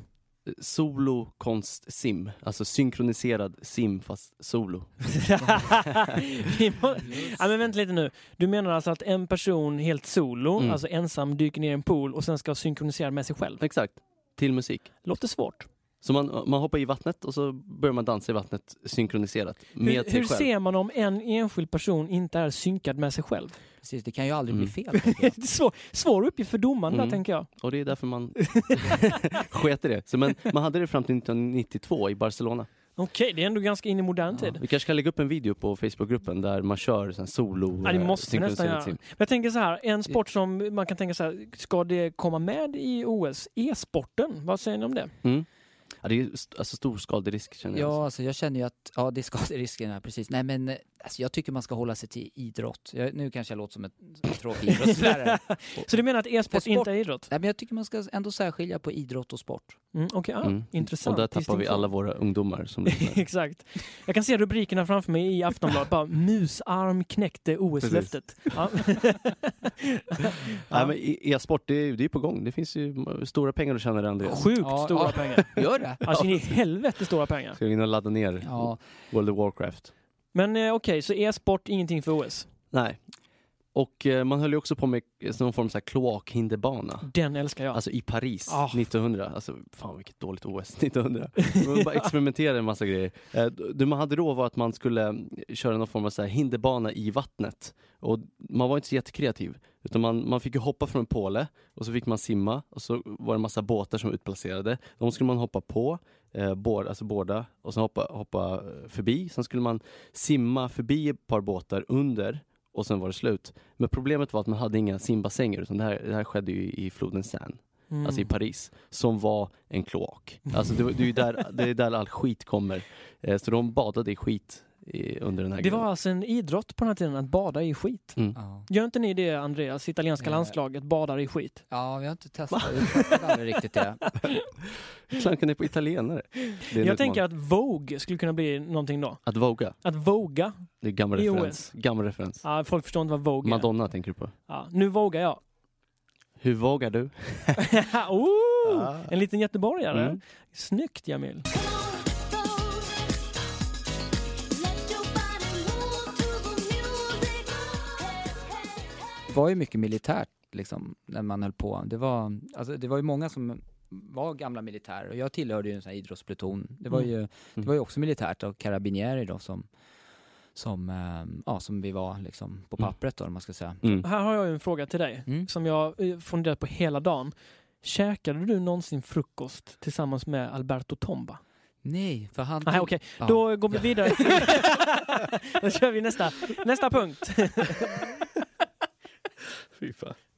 Speaker 2: Solo konst sim. Alltså synkroniserad sim fast solo.
Speaker 1: Ja, men vänta lite nu. Du menar alltså att en person helt solo,
Speaker 2: Mm.
Speaker 1: alltså ensam, dyker ner i en pool och sen ska synkronisera med sig själv?
Speaker 2: Exakt. Till musik.
Speaker 1: Låter svårt.
Speaker 2: Så man, man hoppar i vattnet och så börjar man dansa i vattnet synkroniserat med
Speaker 1: Hur,
Speaker 2: sig
Speaker 1: hur
Speaker 2: själv.
Speaker 1: ser man om en enskild person inte är synkad med sig själv?
Speaker 3: Precis, det kan ju aldrig
Speaker 2: Mm.
Speaker 3: bli fel.
Speaker 1: svår, svår uppgift för domaren där,
Speaker 2: Mm.
Speaker 1: tänker jag.
Speaker 2: Och det är därför man sket i det. Så, men man hade det fram till 1992 i Barcelona.
Speaker 1: Okej, det är ändå ganska in i modern
Speaker 3: Ja.
Speaker 1: tid.
Speaker 2: Vi kanske kan lägga upp en video på Facebookgruppen där man kör sån här solo
Speaker 1: Ja, det
Speaker 2: eh,
Speaker 1: måste nästan göra. Men jag tänker så här, en sport som man kan tänka så här, ska det komma med i OS? E-sporten, vad säger ni om det?
Speaker 2: Mm. Ja, det är ju st- alltså stor skaderisk känner jag.
Speaker 3: Ja, alltså jag känner ju att, ja det är skaderisken här, precis. Nej men, alltså, jag tycker man ska hålla sig till idrott. Jag, nu kanske jag låter som en tråkig idrottslärare.
Speaker 1: Så du menar att e-sport inte är idrott?
Speaker 3: Nej men jag tycker man ska ändå särskilja på idrott och sport.
Speaker 1: Mm, Okej, ah,
Speaker 2: Mm.
Speaker 1: intressant.
Speaker 2: Och där tappar vi alla våra ungdomar som.
Speaker 1: Exakt. Jag kan se rubrikerna framför mig i Aftonbladet. Bara, musarm knäckte OS-löftet. Ja.
Speaker 2: Nej, men e- e-sport, det är ju det är på gång. Det finns ju stora pengar att tjäna där Andreas.
Speaker 1: Sjukt
Speaker 3: Ja,
Speaker 1: stora
Speaker 3: ja.
Speaker 1: pengar.
Speaker 3: Gör det?
Speaker 1: Alltså in i helvete stora pengar.
Speaker 2: Ska vi in och ladda ner
Speaker 3: Ja,
Speaker 2: World of Warcraft?
Speaker 1: Men eh, okej, så e-sport ingenting för OS?
Speaker 2: Nej. Och eh, man höll ju också på med någon form av kloakhinderbana.
Speaker 1: Den älskar jag.
Speaker 2: Alltså i Paris
Speaker 1: Ah.
Speaker 2: 1900. Alltså fan vilket dåligt OS 1900. Man bara experimenterade en massa grejer. Eh, Det man hade då var att man skulle mm, köra någon form av så här hinderbana i vattnet. Och man var inte så jättekreativ. Utan man, man fick ju hoppa från en påle och så fick man simma och så var det en massa båtar som var utplacerade. De skulle man hoppa på, eh, båda, alltså båda, och sen hoppa, hoppa eh, förbi. Sen skulle man simma förbi ett par båtar under och sen var det slut. Men problemet var att man hade inga simbassänger utan det här, det här skedde ju i floden Seine,
Speaker 1: Mm.
Speaker 2: alltså i Paris, som var en kloak. Alltså det, det är där, det är där all skit kommer. Eh, så de badade i skit i, under den här
Speaker 1: Det
Speaker 2: grejen.
Speaker 1: var alltså en idrott på den här tiden att bada i skit.
Speaker 2: Mm.
Speaker 3: ja.
Speaker 1: Gör inte ni det Andreas? Italienska
Speaker 3: Nej.
Speaker 1: landslaget badar i skit.
Speaker 3: ja vi har inte testat, aldrig riktigt det.
Speaker 2: Klankar ner på italienare. Det
Speaker 1: Jag tänker att Vogue skulle kunna bli någonting då.
Speaker 2: Att voga,
Speaker 1: Att voga.
Speaker 2: det är gammal referens. Gammal referens.
Speaker 1: Ja, folk förstår inte vad Vogue är.
Speaker 2: Madonna tänker du på.
Speaker 1: Ja, nu vågar jag.
Speaker 2: Hur vågar du?
Speaker 1: oh, en liten göteborgare.
Speaker 2: Mm.
Speaker 1: Snyggt Jamil.
Speaker 3: Var ju mycket militärt liksom, när man höll på. Det var, alltså, det var ju många som var gamla militärer och jag tillhörde ju en sån här idrottspluton. Det var
Speaker 1: Mm.
Speaker 3: ju, det var ju också militärt och karabinieri då som, som, eh, ja, som vi var liksom på
Speaker 2: Mm.
Speaker 3: pappret då, om man ska säga.
Speaker 2: Mm.
Speaker 1: Här har jag ju en fråga till dig
Speaker 3: Mm.
Speaker 1: som jag eh, funderat på hela dagen. Käkade du någonsin frukost tillsammans med Alberto Tomba?
Speaker 3: Nej, för han...
Speaker 1: Nej, okej.
Speaker 3: Ja.
Speaker 1: Då går vi vidare. Då kör vi nästa, nästa punkt.
Speaker 2: Fy fan.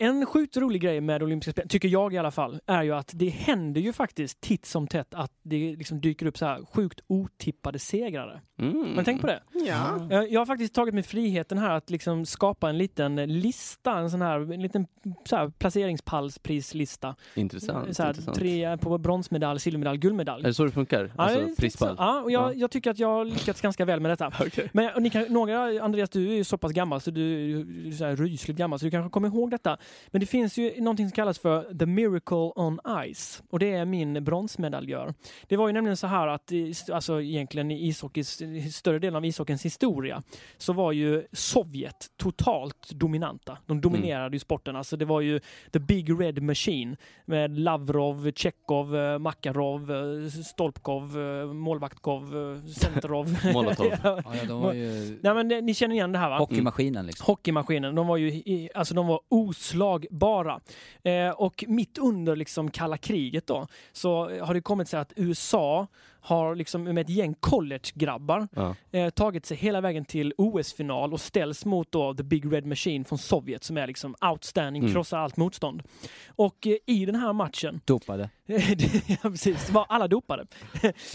Speaker 1: En sjukt rolig grej med olympiska spel, tycker jag i alla fall, är ju att det händer ju faktiskt titt som tätt att det liksom dyker upp så här sjukt otippade segrare.
Speaker 2: Mm.
Speaker 1: Men tänk på det.
Speaker 2: Ja.
Speaker 1: Eh, Jag har faktiskt tagit mig friheten här att liksom skapa en liten lista, en sån här, en liten så här placeringspallsprislista.
Speaker 2: Intressant.
Speaker 1: Så här,
Speaker 2: intressant.
Speaker 1: tre på bronsmedalj, silvermedalj, guldmedalj.
Speaker 2: Är det så det funkar?
Speaker 1: Ja,
Speaker 2: Alltså prispall?
Speaker 1: Ja, och jag,
Speaker 2: Ja.
Speaker 1: jag tycker att jag har lyckats ganska väl med detta.
Speaker 2: Okej.
Speaker 1: Men kan, några, Andreas, du är ju så pass gammal så du är så här rysligt gammal så du kanske kommer ihåg detta. Men det finns ju någonting som kallas för The Miracle on Ice och det är min bronsmedaljör. Det var ju nämligen så här att alltså egentligen i ishockeys, större delen av ishockeyns historia så var ju Sovjet totalt dominanta. De dominerade ju sporten. Alltså det var ju the big red machine med Lavrov, Tjechov, eh, Makarov, eh, Stolpkov, eh, Målvaktkov, Centerov.
Speaker 2: Molotov.
Speaker 1: Ja.
Speaker 3: De var ju
Speaker 1: Nej men ni känner igen det här va?
Speaker 3: hockeymaskinen liksom.
Speaker 1: Hockeymaskinen, de var ju alltså de var oslagbara. Eh, och mitt under liksom kalla kriget då så har det kommit sig att USA har liksom med ett gäng college-grabbar
Speaker 2: Ja.
Speaker 1: eh, tagit sig hela vägen till OS-final och ställs mot då the Big Red Machine från Sovjet som är liksom outstanding,
Speaker 2: Mm.
Speaker 1: krossar allt motstånd. Och eh, i den här matchen
Speaker 3: Dopade.
Speaker 1: ja, precis. Var alla dopade.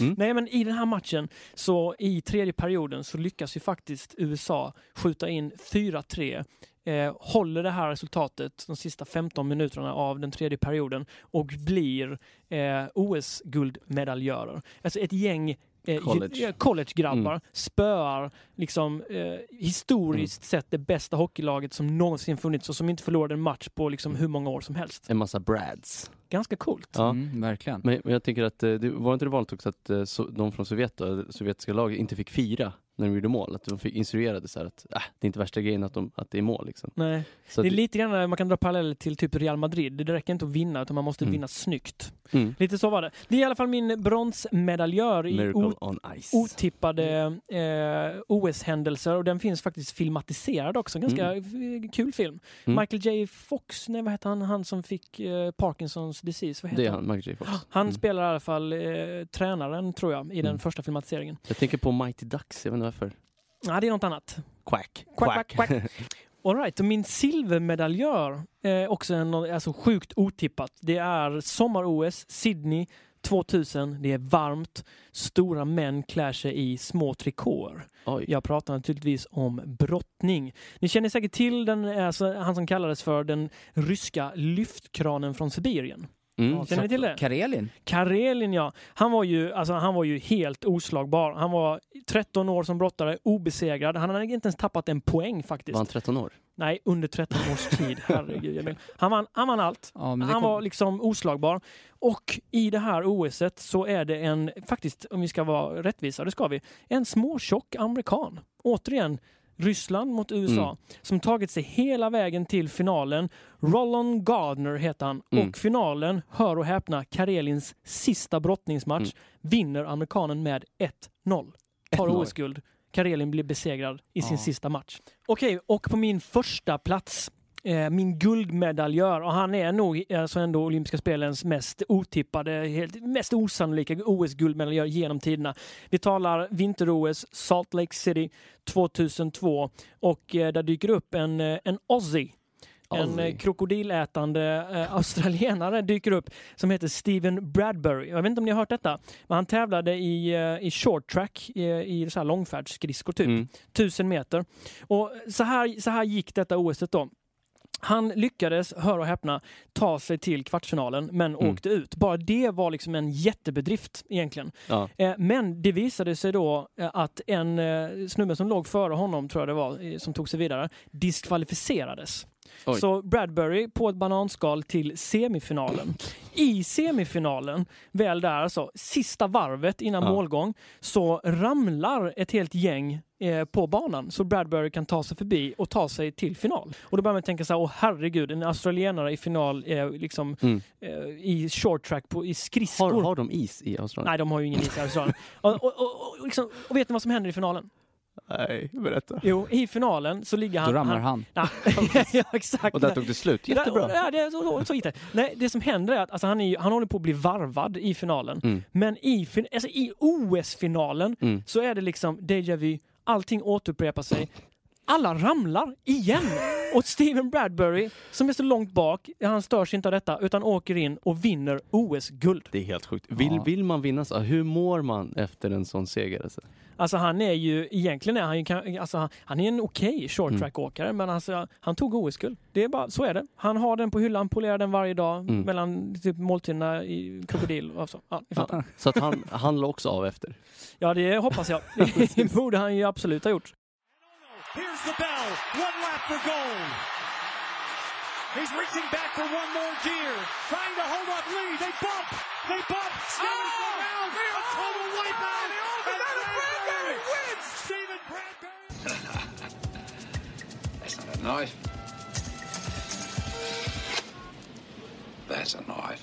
Speaker 2: Mm.
Speaker 1: Nej, men i den här matchen så i tredje perioden så lyckas ju faktiskt USA skjuta in 4-3 Eh, håller det här resultatet de sista 15 minuterna av den tredje perioden och blir eh, OS-guldmedaljörer. Alltså ett gäng eh,
Speaker 2: College.
Speaker 1: eh, collegegrabbar
Speaker 2: Mm.
Speaker 1: spöar liksom eh, historiskt sett det bästa hockeylaget som någonsin funnits och som inte förlorade en match på liksom hur många år som helst.
Speaker 2: En massa brads.
Speaker 1: Ganska coolt.
Speaker 2: Ja.
Speaker 3: Mm, verkligen.
Speaker 2: Men, men jag tänker att eh, det var inte det vanligt också att eh, så, de från Sovjet, då, det sovjetiska laget, inte fick fira när de gjorde mål? Att de fick instruerade så att äh, det är inte värsta grejen att, de, att det är mål. Liksom.
Speaker 1: Nej.
Speaker 2: Så
Speaker 1: Det är lite grann, man kan dra paralleller till typ Real Madrid. Det räcker inte att vinna utan man måste
Speaker 2: Mm.
Speaker 1: vinna snyggt.
Speaker 2: mm,
Speaker 1: Lite så var det. Det är i alla fall min bronsmedaljör i otippade eh, OS-händelser och den finns faktiskt filmatiserad också. Ganska f- kul film.
Speaker 2: Mm.
Speaker 1: Michael J Fox, nej vad heter han, han som fick eh, Parkinsons disease, vad heter
Speaker 2: det är
Speaker 1: han?
Speaker 2: Michael J. Fox.
Speaker 1: Han
Speaker 2: Mm.
Speaker 1: spelar i alla fall eh, tränaren tror jag i den
Speaker 2: Mm.
Speaker 1: första filmatiseringen.
Speaker 2: Jag tänker på Mighty Ducks, jag vet inte varför.
Speaker 1: Nej, det är något annat.
Speaker 2: Quack.
Speaker 1: Quack, quack, quack. All right, och min silvermedaljör är också en, alltså sjukt otippat. Det är sommar-OS, Sydney 2000. Det är varmt. Stora män klär sig i små trikåer.
Speaker 2: Oj.
Speaker 1: Jag pratar naturligtvis om brottning. Ni känner säkert till den, alltså, han som kallades för den ryska lyftkranen från Sibirien.
Speaker 2: Mm.
Speaker 1: Känner ni till det?
Speaker 3: Karelin?
Speaker 1: Karelin ja. Han var ju, alltså, han var ju helt oslagbar. Han var 13 år som brottare, obesegrad. Han hade inte ens tappat en poäng faktiskt.
Speaker 2: Var han 13 år?
Speaker 1: Nej, under 13 års tid. Herregud, Emil. Han vann, han vann allt.
Speaker 3: Ja,
Speaker 1: Han
Speaker 3: kom...
Speaker 1: var liksom oslagbar. Och i det här OSet så är det en, faktiskt om vi ska vara rättvisa, det ska vi, en småtjock amerikan. Återigen, Ryssland mot USA,
Speaker 2: Mm.
Speaker 1: som tagit sig hela vägen till finalen. Roland Gardner heter han.
Speaker 2: Mm.
Speaker 1: Och finalen, hör och häpna, Karelins sista brottningsmatch,
Speaker 2: Mm.
Speaker 1: vinner amerikanen med 1-0. Tar
Speaker 2: 1-0.
Speaker 1: OS-guld. Karelin blir besegrad i sin
Speaker 3: Ja.
Speaker 1: sista match. Okej, och på min första plats eh, min guldmedaljör och han är nog alltså ändå olympiska spelens mest otippade, helt, mest osannolika OS-guldmedaljör genom tiderna. Vi talar vinter-OS, Salt Lake City 2002 och eh, där dyker upp en, eh, en Aussie en krokodilätande australienare dyker upp som heter Steven Bradbury. Jag vet inte om ni har hört detta, men han tävlade i, i short track, i, i så här långfärdsskridskor typ,
Speaker 2: Mm.
Speaker 1: tusen meter. Och så här, så här gick detta OS då. Han lyckades, hör och häpna, ta sig till kvartsfinalen men
Speaker 2: Mm.
Speaker 1: åkte ut. Bara det var liksom en jättebedrift egentligen.
Speaker 2: Ja.
Speaker 1: Eh, Men det visade sig då eh, att en eh, snubbe som låg före honom, tror jag det var, som tog sig vidare, diskvalificerades.
Speaker 2: Oj.
Speaker 1: Så Bradbury på ett bananskal till semifinalen. I semifinalen, väl där alltså, sista varvet innan
Speaker 2: Ja.
Speaker 1: målgång, så ramlar ett helt gäng eh, på banan så Bradbury kan ta sig förbi och ta sig till final. Och då börjar man tänka så här, åh herregud, en australienare i final eh, liksom,
Speaker 2: Mm.
Speaker 1: eh, i short track, på, i skridskor.
Speaker 2: Har, har de is i Australien?
Speaker 1: Nej, de har ju ingen is i Australien. och, och, och, liksom, och vet ni vad som händer i finalen?
Speaker 2: Nej, berätta.
Speaker 1: Jo, i finalen så ligger
Speaker 3: Då
Speaker 1: han...
Speaker 3: ramlar han.
Speaker 1: Nej, ja, exakt.
Speaker 2: Och där tog det slut. Jättebra.
Speaker 1: Ja, det, så, så, så gick det. Nej, det som händer är att alltså, han, är, han håller på att bli varvad i finalen.
Speaker 2: Mm.
Speaker 1: Men i, alltså, i OS-finalen
Speaker 2: Mm.
Speaker 1: så är det liksom déjà vu. Allting återupprepar sig. Alla ramlar igen. Och Steven Bradbury, som är så långt bak, han störs inte av detta utan åker in och vinner OS-guld.
Speaker 2: Det är helt sjukt. Vill,
Speaker 3: Ja.
Speaker 2: vill man vinna så? Hur mår man efter en sån seger? Alltså?
Speaker 1: Alltså han är ju, egentligen är han ju, alltså han, han är en okej short
Speaker 2: Mm.
Speaker 1: track-åkare men alltså, han tog OS-guld. Det är bara, så är det. Han har den på hyllan, polerar den varje dag
Speaker 2: Mm.
Speaker 1: mellan typ måltiderna i krokodil och så. Ja, ni fattar.
Speaker 2: Så att han, han la också av efter.
Speaker 1: Ja, det hoppas jag. Det borde han ju absolut ha gjort.
Speaker 4: Here's the bell. One lap for gold. He's reaching back for one more gear. Trying to hold up Lee. They bump. They bump. Steven's around. A total wipeout. And Bradbury wins. Steven Bradbury.
Speaker 5: That's not a knife. That's a knife.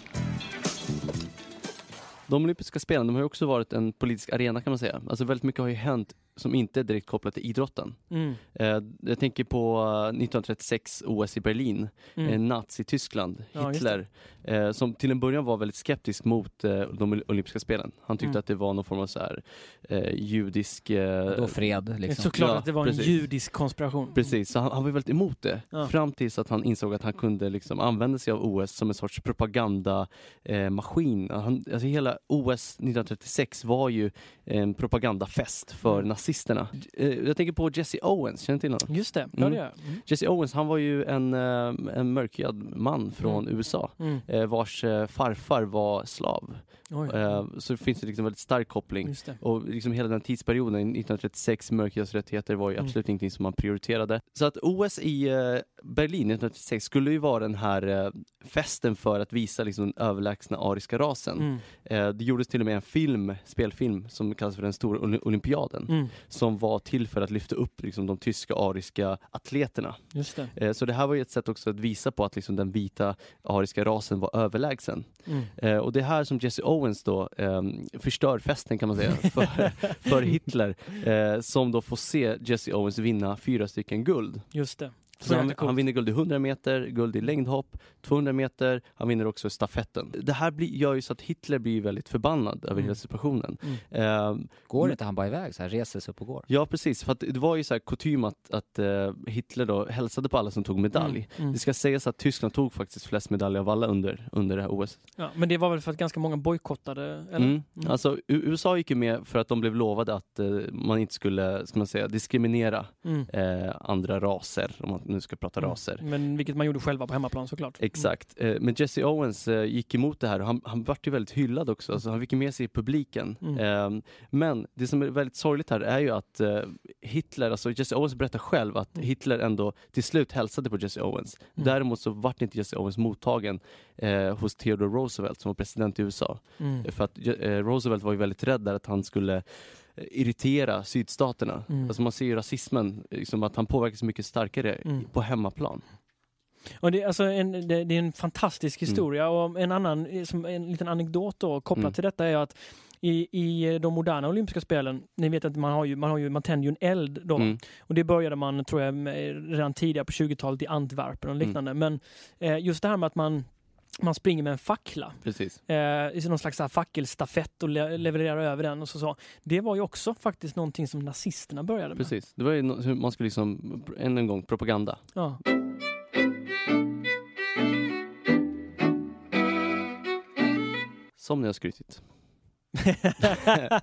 Speaker 2: De olympiska spelen de har ju också varit en politisk arena kan man säga. Alltså väldigt mycket har ju hänt som inte är direkt kopplat till idrotten.
Speaker 1: Mm.
Speaker 2: Eh, jag tänker på eh, 1936 OS i Berlin,
Speaker 1: Mm.
Speaker 2: eh, Nazi-Tyskland,
Speaker 1: Ja,
Speaker 2: Hitler, eh, som till en början var väldigt skeptisk mot eh, de olympiska spelen. Han tyckte
Speaker 1: Mm.
Speaker 2: att det var någon form av så här, eh, judisk... Eh,
Speaker 3: Då fred liksom.
Speaker 1: Såklart
Speaker 2: Ja,
Speaker 1: att det var
Speaker 2: precis.
Speaker 1: en judisk konspiration.
Speaker 2: Precis, så han, han var väldigt emot det.
Speaker 1: Ja.
Speaker 2: Fram tills att han insåg att han kunde liksom använda sig av OS som en sorts propagandamaskin. Eh, han, alltså hela OS 1936 var ju en propagandafest för
Speaker 1: Mm.
Speaker 2: Nazisterna. Eh, jag tänker på Jesse Owens, känner du till honom?
Speaker 1: Just det, ja
Speaker 2: Mm.
Speaker 1: det gör jag. Mm.
Speaker 2: Jesse Owens, han var ju en, eh, en mörkhyad man från USA.
Speaker 1: Mm.
Speaker 2: eh, Vars farfar var slav. Eh, Så det finns det liksom väldigt stark koppling. Och liksom hela den tidsperioden, 1936, mörkhyades rättigheter var ju
Speaker 1: Mm.
Speaker 2: absolut ingenting som man prioriterade. Så att OS i eh, Berlin 1936 skulle ju vara den här eh, festen för att visa liksom den överlägsna ariska rasen.
Speaker 1: Mm.
Speaker 2: Eh, det gjordes till och med en film, spelfilm, som kallas för den stora Oly- olympiaden.
Speaker 1: Mm.
Speaker 2: Som var till för att lyfta upp liksom, de tyska ariska atleterna.
Speaker 1: Just det.
Speaker 2: Så det här var ju ett sätt också att visa på att liksom, den vita ariska rasen var överlägsen.
Speaker 1: Mm.
Speaker 2: Och det är här som Jesse Owens då ehm, förstör festen kan man säga för, för Hitler eh, som då får se Jesse Owens vinna fyra stycken guld.
Speaker 1: Just det.
Speaker 2: Så han, han vinner guld i 100 meter, guld i längdhopp, 200 meter, han vinner också stafetten. Det här blir, gör ju så att Hitler blir väldigt förbannad över
Speaker 1: Mm.
Speaker 2: hela situationen.
Speaker 1: Mm.
Speaker 2: Ehm,
Speaker 3: Går
Speaker 2: Men-
Speaker 3: inte han bara iväg så här, reser sig upp och går?
Speaker 2: ja precis, för att det var ju så här kutym att, att eh, Hitler då hälsade på alla som tog medalj.
Speaker 1: Mm. Mm.
Speaker 2: Det ska sägas att Tyskland tog faktiskt flest medaljer av alla under, under det här OS.
Speaker 1: Ja, men det var väl för att ganska många bojkottade? Eller?
Speaker 2: Mm.
Speaker 1: Mm.
Speaker 2: Alltså, USA gick ju med för att de blev lovade att eh, man inte skulle ska man säga, diskriminera
Speaker 1: Mm.
Speaker 2: eh, andra raser, om man nu ska prata
Speaker 1: Mm.
Speaker 2: raser.
Speaker 1: Men vilket man gjorde själva på hemmaplan såklart.
Speaker 2: Exakt. Eh, men Jesse Owens eh, gick emot det här och han, han vart ju väldigt hyllad också. Alltså, han fick med sig i publiken.
Speaker 1: Mm.
Speaker 2: Eh, men det som är väldigt sorgligt här är ju att eh, Hitler, alltså Jesse Owens berättar själv att
Speaker 1: Mm.
Speaker 2: Hitler ändå till slut hälsade på Jesse Owens.
Speaker 1: Mm.
Speaker 2: Däremot så vart inte Jesse Owens mottagen eh, hos Theodore Roosevelt som var president i USA.
Speaker 1: Mm.
Speaker 2: För att eh, Roosevelt var ju väldigt rädd där att han skulle irritera sydstaterna.
Speaker 1: Mm.
Speaker 2: Alltså man ser ju rasismen, liksom att han påverkas mycket starkare
Speaker 1: Mm.
Speaker 2: på hemmaplan.
Speaker 1: Och det, är alltså en, det, det är en fantastisk
Speaker 2: Mm.
Speaker 1: historia och en annan, eh, som en liten anekdot då, kopplat
Speaker 2: Mm.
Speaker 1: till detta är att i, i de moderna olympiska spelen, ni vet att man har ju, man har ju, man tänder ju en eld då.
Speaker 2: Mm.
Speaker 1: Och det började man, tror jag, redan tidigare på 20-talet i Antwerpen och liknande. Men eh, just det här med att man, man springer med en fackla,
Speaker 2: Precis.
Speaker 1: eh, i någon slags så här fackelstafett och le, levererar över den och så, så. Det var ju också faktiskt någonting som nazisterna började med.
Speaker 2: Precis. Det var ju no- man skulle liksom, än en gång, propaganda.
Speaker 1: Ja.
Speaker 2: Som ni har skrytit.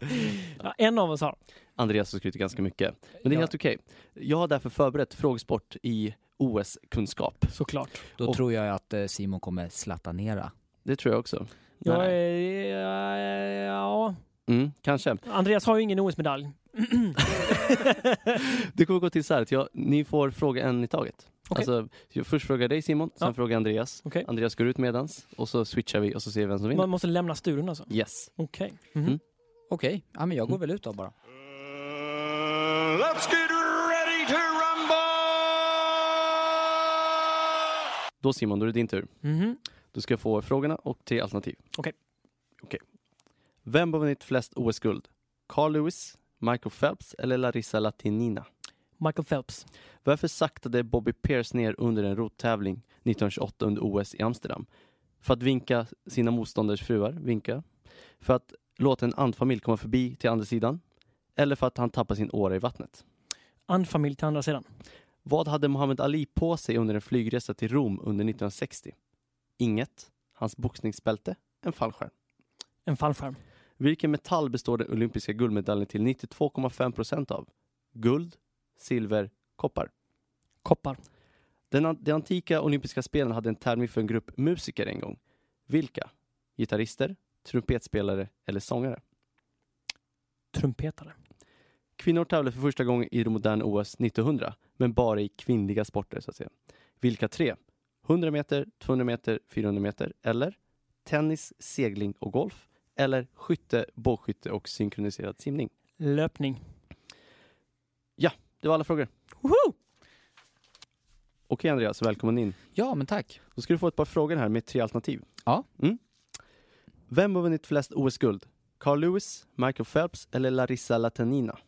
Speaker 1: ja, en av oss har.
Speaker 2: Andreas har skrytit ganska mycket. Men det är
Speaker 1: Ja.
Speaker 2: helt okej. Jag har därför förberett frågesport i OS-kunskap.
Speaker 1: Såklart.
Speaker 3: Då
Speaker 2: Och-
Speaker 3: tror jag att eh, Simon kommer slatanera.
Speaker 2: Det tror jag också.
Speaker 1: Jag
Speaker 2: Nej.
Speaker 1: är, ja,
Speaker 2: Mm, kanske.
Speaker 1: Andreas har ju ingen OS-medalj.
Speaker 2: Det kommer gå till så här att jag, ni får fråga en i taget.
Speaker 1: Okej.
Speaker 2: Alltså, jag först frågar dig Simon, sen
Speaker 1: Ja.
Speaker 2: frågar jag Andreas.
Speaker 1: Okej.
Speaker 2: Andreas går ut medans och så switchar vi och så ser vi vem som vinner.
Speaker 1: Man måste lämna studion alltså.
Speaker 2: Yes.
Speaker 1: Okej. Mhm.
Speaker 2: Mm.
Speaker 3: Okej, ja, men jag går
Speaker 2: Mm.
Speaker 3: väl ut då bara.
Speaker 2: Då Simon, då är det din tur.
Speaker 1: Mhm.
Speaker 2: Du ska få frågorna och tre alternativ.
Speaker 1: Okej.
Speaker 2: Okej. Vem har vunnit flest OS-guld? Carl Lewis, Michael Phelps eller Larissa Latinina?
Speaker 1: Michael Phelps.
Speaker 2: Varför saktade Bobby Pierce ner under en rottävling 1928 under OS i Amsterdam? För att vinka sina motståndares fruar, vinka. För att låta en andfamilj komma förbi till andra sidan. Eller för att han tappade sin åra i vattnet.
Speaker 1: Anfamilj till andra sidan.
Speaker 2: Vad hade Muhammad Ali på sig under en flygresa till Rom under 1960? Inget. Hans boxningsbälte? En fallskärm.
Speaker 1: En fallskärm.
Speaker 2: Vilken metall består den olympiska guldmedaljen till 92,5 procent av? Guld, silver, koppar.
Speaker 1: Koppar.
Speaker 2: Den, de antika olympiska spelen hade en tävling för en grupp musiker en gång. Vilka? Gitarrister, trumpetspelare eller sångare?
Speaker 1: Trumpetare.
Speaker 2: Kvinnor tävlade för första gången i det moderna OS 1900, men bara i kvinnliga sporter så att säga. Vilka tre? 100 meter, 200 meter, 400 meter eller tennis, segling och golf eller skytte, bågskytte och synkroniserad simning.
Speaker 1: Löpning.
Speaker 2: Det var alla frågor.
Speaker 1: Woho!
Speaker 2: Okej Andreas, välkommen in.
Speaker 3: Ja, men tack.
Speaker 2: Då ska du få ett par frågor här med tre alternativ.
Speaker 3: Ja.
Speaker 2: Mm. Vem har vunnit flest OS-guld? Carl Lewis, Michael Phelps eller Larissa Latanina?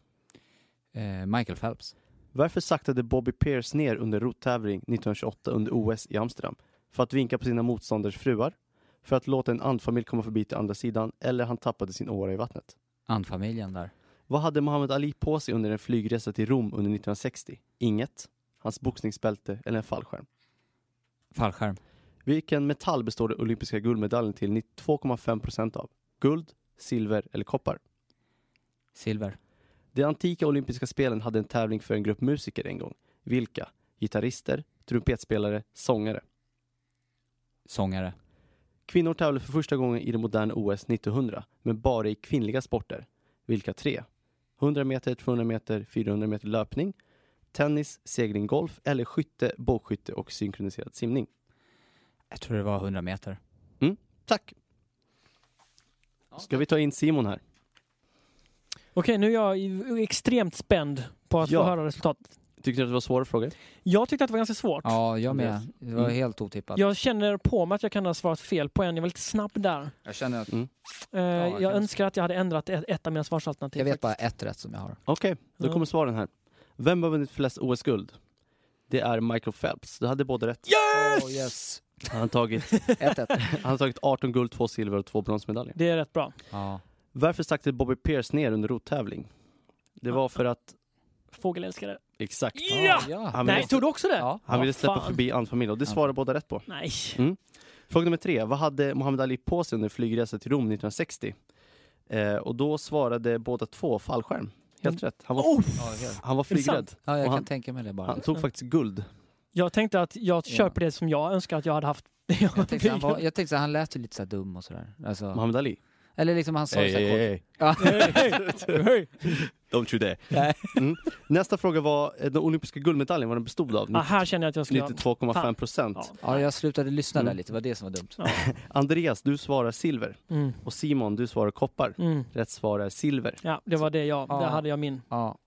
Speaker 3: Eh, Michael Phelps.
Speaker 2: Varför saktade Bobby Pierce ner under rottävling 1928 under OS i Amsterdam? För att vinka på sina motståndars fruar? För att låta en andfamilj komma förbi till andra sidan? Eller han tappade sin åra i vattnet?
Speaker 3: Andfamiljen där.
Speaker 2: Vad hade Muhammad Ali på sig under en flygresa till Rom under 1960? Inget. Hans boxningsbälte eller en fallskärm?
Speaker 3: Fallskärm.
Speaker 2: Vilken metall består den olympiska guldmedaljen till 92,5 procent av? Guld, silver eller koppar?
Speaker 3: Silver.
Speaker 2: De antika olympiska spelen hade en tävling för en grupp musiker en gång. Vilka? Gitarrister, trumpetspelare, sångare.
Speaker 3: Sångare.
Speaker 2: Kvinnor tävlade för första gången i det moderna OS 1900, men bara i kvinnliga sporter. Vilka tre? 100 meter, 200 meter, 400 meter löpning, tennis, segling, golf eller skytte, bågskytte och synkroniserad simning.
Speaker 3: Jag tror det var 100 meter.
Speaker 2: Tack! Ska vi ta in Simon här?
Speaker 1: Okej, nu är jag extremt spänd på att
Speaker 2: Ja.
Speaker 1: få höra resultatet.
Speaker 2: Tyckte du att det var svåra frågor?
Speaker 1: Jag tyckte att det var ganska svårt.
Speaker 3: Ja, jag med. Det var
Speaker 2: Mm.
Speaker 3: helt otippat.
Speaker 1: Jag känner på mig att jag kan ha svarat fel på en. Jag var lite snabb där.
Speaker 3: Jag känner att...
Speaker 2: Mm.
Speaker 1: Eh,
Speaker 3: jag
Speaker 1: jag
Speaker 3: kan-
Speaker 1: önskar att jag hade ändrat ett, ett av mina svarsalternativ.
Speaker 3: Jag vet bara ett rätt som jag har.
Speaker 2: Okej, då
Speaker 1: Ja.
Speaker 2: kommer svaren här. Vem har vunnit flest OS-guld? Det är Michael Phelps. Du hade båda rätt.
Speaker 1: Yes!
Speaker 3: Oh, yes.
Speaker 2: Han har tagit,
Speaker 3: 1-1.
Speaker 2: han har tagit 18 guld, 2 silver och 2 bronsmedaljer.
Speaker 1: Det är rätt bra.
Speaker 3: ja.
Speaker 2: Varför saktade Bobby Pierce ner under rottävling? Det var för att,
Speaker 1: Fågelälskare.
Speaker 2: exakt,
Speaker 1: Ja!
Speaker 2: Han
Speaker 1: Nej,
Speaker 2: ville,
Speaker 1: tog du också det?
Speaker 3: Ja.
Speaker 2: han ville släppa
Speaker 1: fan.
Speaker 2: förbi andfamilj och det svarade båda rätt på.
Speaker 1: Nej.
Speaker 2: Fråga nummer tre. Vad hade Muhammad Ali på sig under flygresa till Rom 1960? Eh, och då svarade båda två fallskärm. Helt rätt. Han var,
Speaker 1: Oh!
Speaker 2: Han var flygrädd.
Speaker 3: ja, jag
Speaker 2: Och
Speaker 3: kan
Speaker 2: han-
Speaker 3: tänka mig det bara.
Speaker 2: Han tog faktiskt guld.
Speaker 1: Jag tänkte att jag
Speaker 3: Ja.
Speaker 1: på det som jag önskar att jag hade haft.
Speaker 3: Jag tänkte, han, var, jag tänkte att han lät ju lite så här dum och sådär. Alltså,
Speaker 2: Muhammad Ali.
Speaker 3: Eller liksom han sa ju så här kort. Ja.
Speaker 1: Hej.
Speaker 2: Don't you dare. Mm. Nästa fråga var eh, den olympiska guldmedaljen, vad den bestod av.
Speaker 1: Ah, här känner jag att jag skulle...
Speaker 2: 92,5 procent.
Speaker 1: Ja.
Speaker 3: Ja, jag slutade lyssna där
Speaker 2: Mm.
Speaker 3: lite, det var det som var dumt.
Speaker 1: Ja.
Speaker 2: Andreas, du svarar silver.
Speaker 1: Mm.
Speaker 2: Och Simon, du svarar koppar.
Speaker 1: Mm.
Speaker 2: Rätt svar är silver.
Speaker 1: Ja, det var det jag...
Speaker 3: Ja.
Speaker 1: Där hade jag min.
Speaker 3: Ja.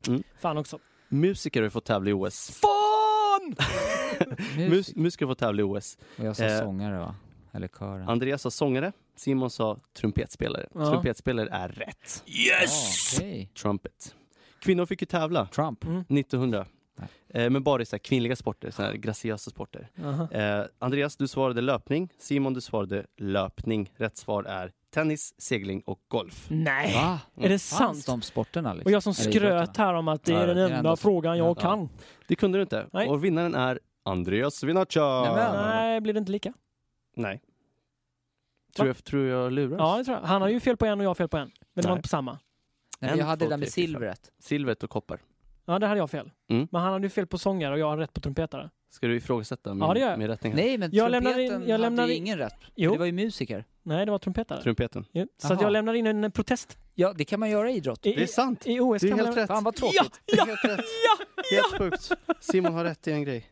Speaker 1: Fan också.
Speaker 2: Musiker har ju fått tävla i OS.
Speaker 1: Fan!
Speaker 2: Mus
Speaker 3: Musik.
Speaker 2: musiker har fått tävla i OS.
Speaker 3: Och jag sa
Speaker 2: Eh,
Speaker 3: sångare va? Eller kören.
Speaker 2: Andreas sa sångare, Simon sa trumpetspelare.
Speaker 1: Ja.
Speaker 2: Trumpetspelare är rätt.
Speaker 3: Yes! okej.
Speaker 2: Trumpet. Kvinnor fick ju tävla
Speaker 3: Trump.
Speaker 1: Mm.
Speaker 2: 1900.
Speaker 3: Nej.
Speaker 2: Eh, men bara i så här kvinnliga sporter, så här graciösa sporter. Eh, Andreas, du svarade löpning. Simon, du svarade löpning. Rätt svar är tennis, segling och golf.
Speaker 1: Nej!
Speaker 3: Va?
Speaker 1: Är det
Speaker 3: Fanns
Speaker 1: sant?
Speaker 3: de sporterna liksom?
Speaker 1: Och jag som skröt här om att det
Speaker 3: Ja,
Speaker 1: är den enda
Speaker 3: ändå-
Speaker 1: frågan jag
Speaker 3: Ja.
Speaker 1: kan.
Speaker 2: Det kunde du inte.
Speaker 1: Nej.
Speaker 2: Och vinnaren är Andreas Vinaccia.
Speaker 3: Nämen.
Speaker 1: Nej, blir det inte lika?
Speaker 2: Nej. Tror jag, tror jag luras?
Speaker 1: Ja, det tror jag. Han har ju fel på en och jag har fel på en. Men det var
Speaker 2: Nej.
Speaker 1: inte på samma.
Speaker 3: Nej, jag hade
Speaker 2: två,
Speaker 3: det där med silvret.
Speaker 2: Silvret och koppar.
Speaker 1: Ja, det hade jag fel.
Speaker 2: Mm.
Speaker 1: Men han hade ju fel på sångare och jag har rätt på trumpetare.
Speaker 2: Ska du ifrågasätta min,
Speaker 1: Ja, det gör jag.
Speaker 2: min rättning?
Speaker 3: Nej, men
Speaker 1: Jag lämnar
Speaker 3: trumpeten
Speaker 1: in- jag lämnar
Speaker 3: hade
Speaker 1: in-
Speaker 3: ingen rätt.
Speaker 1: Jo.
Speaker 3: Det var ju musiker.
Speaker 1: Nej, det var trumpetare.
Speaker 2: Trumpeten.
Speaker 1: Jo. Så jag lämnar in en protest.
Speaker 3: Ja, det kan man göra i idrott.
Speaker 1: I,
Speaker 2: Det är sant.
Speaker 1: I OS
Speaker 2: Det är
Speaker 1: kan man
Speaker 2: helt
Speaker 1: lämna-
Speaker 2: rätt.
Speaker 3: Fan vad
Speaker 1: Ja,
Speaker 3: tråkigt.
Speaker 2: Är
Speaker 1: ja,
Speaker 2: helt rätt.
Speaker 1: ja,
Speaker 2: Helt sjukt. Simon har rätt i en grej.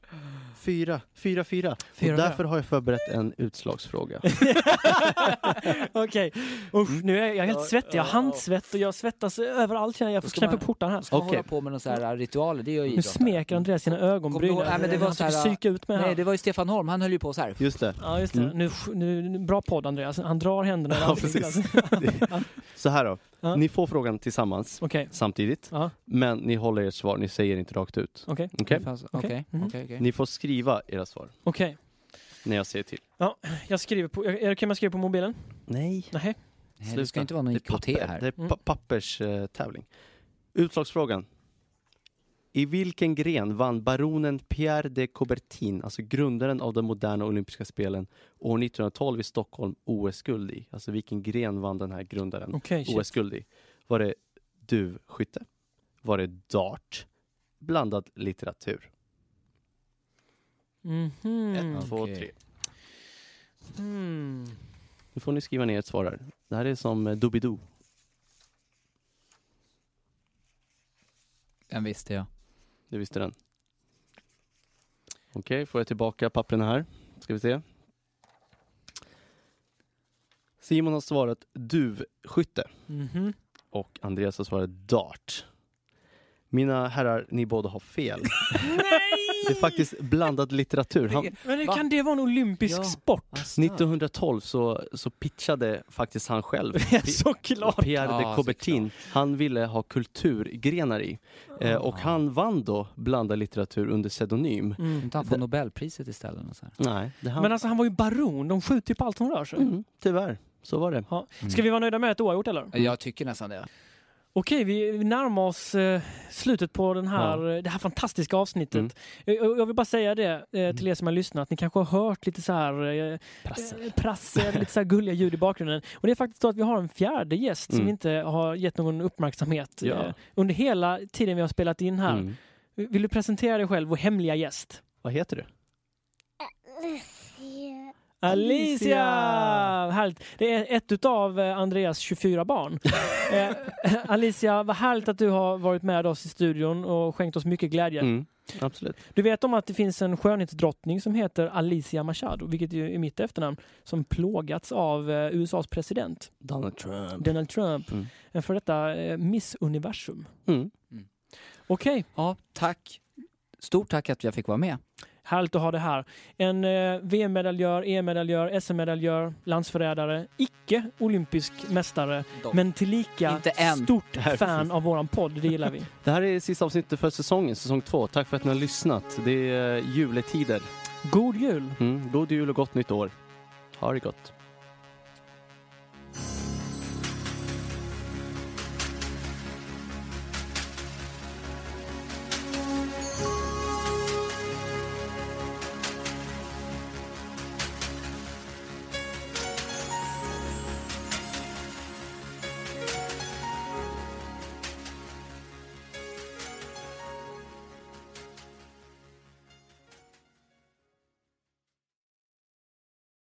Speaker 2: Fyra, fyra, fyra.
Speaker 1: Fyra,
Speaker 2: och
Speaker 1: fyra.
Speaker 2: därför har jag förberett en utslagsfråga.
Speaker 1: Okej. Usch, nu är jag helt svettig. Jag har handsvett och jag svettas överallt. känner Jag Jag upp skjortan här.
Speaker 3: Ska man
Speaker 2: Okej.
Speaker 3: hålla på med några så här ritualer, det gör ju
Speaker 1: Nu smeker Andreas sina ögonbryn.
Speaker 3: Nej, men det var
Speaker 1: Han
Speaker 3: så här-
Speaker 1: psyka ut mig
Speaker 3: Nej,
Speaker 1: här.
Speaker 3: det var ju Stefan Holm, han höll ju på så här.
Speaker 2: Just det.
Speaker 1: Ja, just det.
Speaker 2: Mm.
Speaker 1: Nu, nu, nu, bra podd Andreas. Han drar händerna
Speaker 2: Ja,
Speaker 1: ansiktet.
Speaker 2: Så här då.
Speaker 1: Ja.
Speaker 2: Ni får frågan tillsammans
Speaker 1: Okej.
Speaker 2: samtidigt.
Speaker 1: Ja,
Speaker 2: Men ni håller ert svar, ni säger inte rakt ut.
Speaker 1: okej.
Speaker 2: Okej?
Speaker 3: Okej,
Speaker 1: Okej. Mhm.
Speaker 3: okej.
Speaker 2: Ni får skriva era svar
Speaker 1: Okej.
Speaker 2: när jag säger till.
Speaker 1: Jag skriver på... Är det okej om jag skriver på mobilen?
Speaker 2: Nej.
Speaker 1: Nej.
Speaker 3: Det ska inte vara någon IKT
Speaker 2: papper.
Speaker 3: här.
Speaker 2: Det är
Speaker 1: Mm.
Speaker 2: pa- papperstävling. Utslagsfrågan. I vilken gren vann baronen Pierre de Coubertin, alltså grundaren av de moderna olympiska spelen, år 1912 i Stockholm OS-guld i? Alltså vilken gren vann den här grundaren
Speaker 1: shit.
Speaker 2: OS-guld i? Var det duvskytte? Var det dart? Blandad litteratur?
Speaker 1: Mhm.
Speaker 2: Ett, två, tre.
Speaker 1: Hmm.
Speaker 2: Nu får ni skriva ner ett svar här. Det här är som eh, Doobidoo.
Speaker 3: Den visste jag.
Speaker 2: Du visste den? Okej, får jag tillbaka papperna här. Ska vi se. Simon har svarat duvskytte
Speaker 1: Mhm.
Speaker 2: och Andreas har svarat dart. Mina herrar, ni båda har fel. Det är faktiskt blandad litteratur. Han,
Speaker 1: Men kan det vara en olympisk
Speaker 3: Ja.
Speaker 1: sport?
Speaker 2: 1912 så, så pitchade faktiskt han själv
Speaker 1: Såklart.
Speaker 2: Pierre de
Speaker 3: Ja,
Speaker 2: Coubertin, han ville ha kulturgrenar i. Eh, och han vann då blandad litteratur under pseudonym.
Speaker 1: Mm.
Speaker 3: Inte han få Nobelpriset istället? Och så här.
Speaker 2: Nej, det han...
Speaker 1: Men alltså han var ju baron, de skjuter ju på allt som rör sig.
Speaker 2: mm, tyvärr, så var det.
Speaker 1: Ja. Ska vi vara nöjda med ett oavgjort eller?
Speaker 3: Jag tycker nästan det.
Speaker 1: Okej, vi närmar oss eh, slutet på den här, eh, det här fantastiska avsnittet.
Speaker 2: Mm.
Speaker 1: Eh, Jag, vill bara säga det eh, till er som har lyssnat. Ni kanske har hört lite så här
Speaker 2: Prassel.
Speaker 1: prassel, lite så här gulliga ljud i bakgrunden. Och det är faktiskt så att vi har en fjärde gäst som
Speaker 2: Mm.
Speaker 1: inte har gett någon uppmärksamhet
Speaker 2: Ja.
Speaker 1: under hela tiden vi har spelat in här.
Speaker 2: Mm.
Speaker 1: Vill du presentera dig själv, vår hemliga gäst?
Speaker 2: Vad heter du?
Speaker 1: Alicia! Härligt. Det är ett utav eh, Andreas 24 barn. eh, Alicia, vad härligt att du har varit med oss i studion och skänkt oss mycket glädje.
Speaker 2: Mm. Absolut.
Speaker 1: Du vet om att det finns en skönhetsdrottning som heter Alicia Machado, vilket är mitt efternamn, som plågats av eh, USAs president
Speaker 2: Donald Trump.
Speaker 1: Donald Trump.
Speaker 2: Mm.
Speaker 1: En för detta eh, Miss Universum.
Speaker 2: Mm.
Speaker 1: Okej,
Speaker 3: Ja, tack. Stort tack att jag fick vara med.
Speaker 1: Härligt att ha det här. En eh, VM-medaljör, EM-medaljör, SM-medaljör, landsförrädare, icke olympisk mästare, men tillika stort fan av våran podd. Det gillar vi.
Speaker 2: Det här är sista avsnittet för säsongen, säsong två. Tack för att ni har lyssnat. Det är eh, juletider.
Speaker 1: God jul!
Speaker 2: Mm. God jul och gott nytt år. Ha det gott.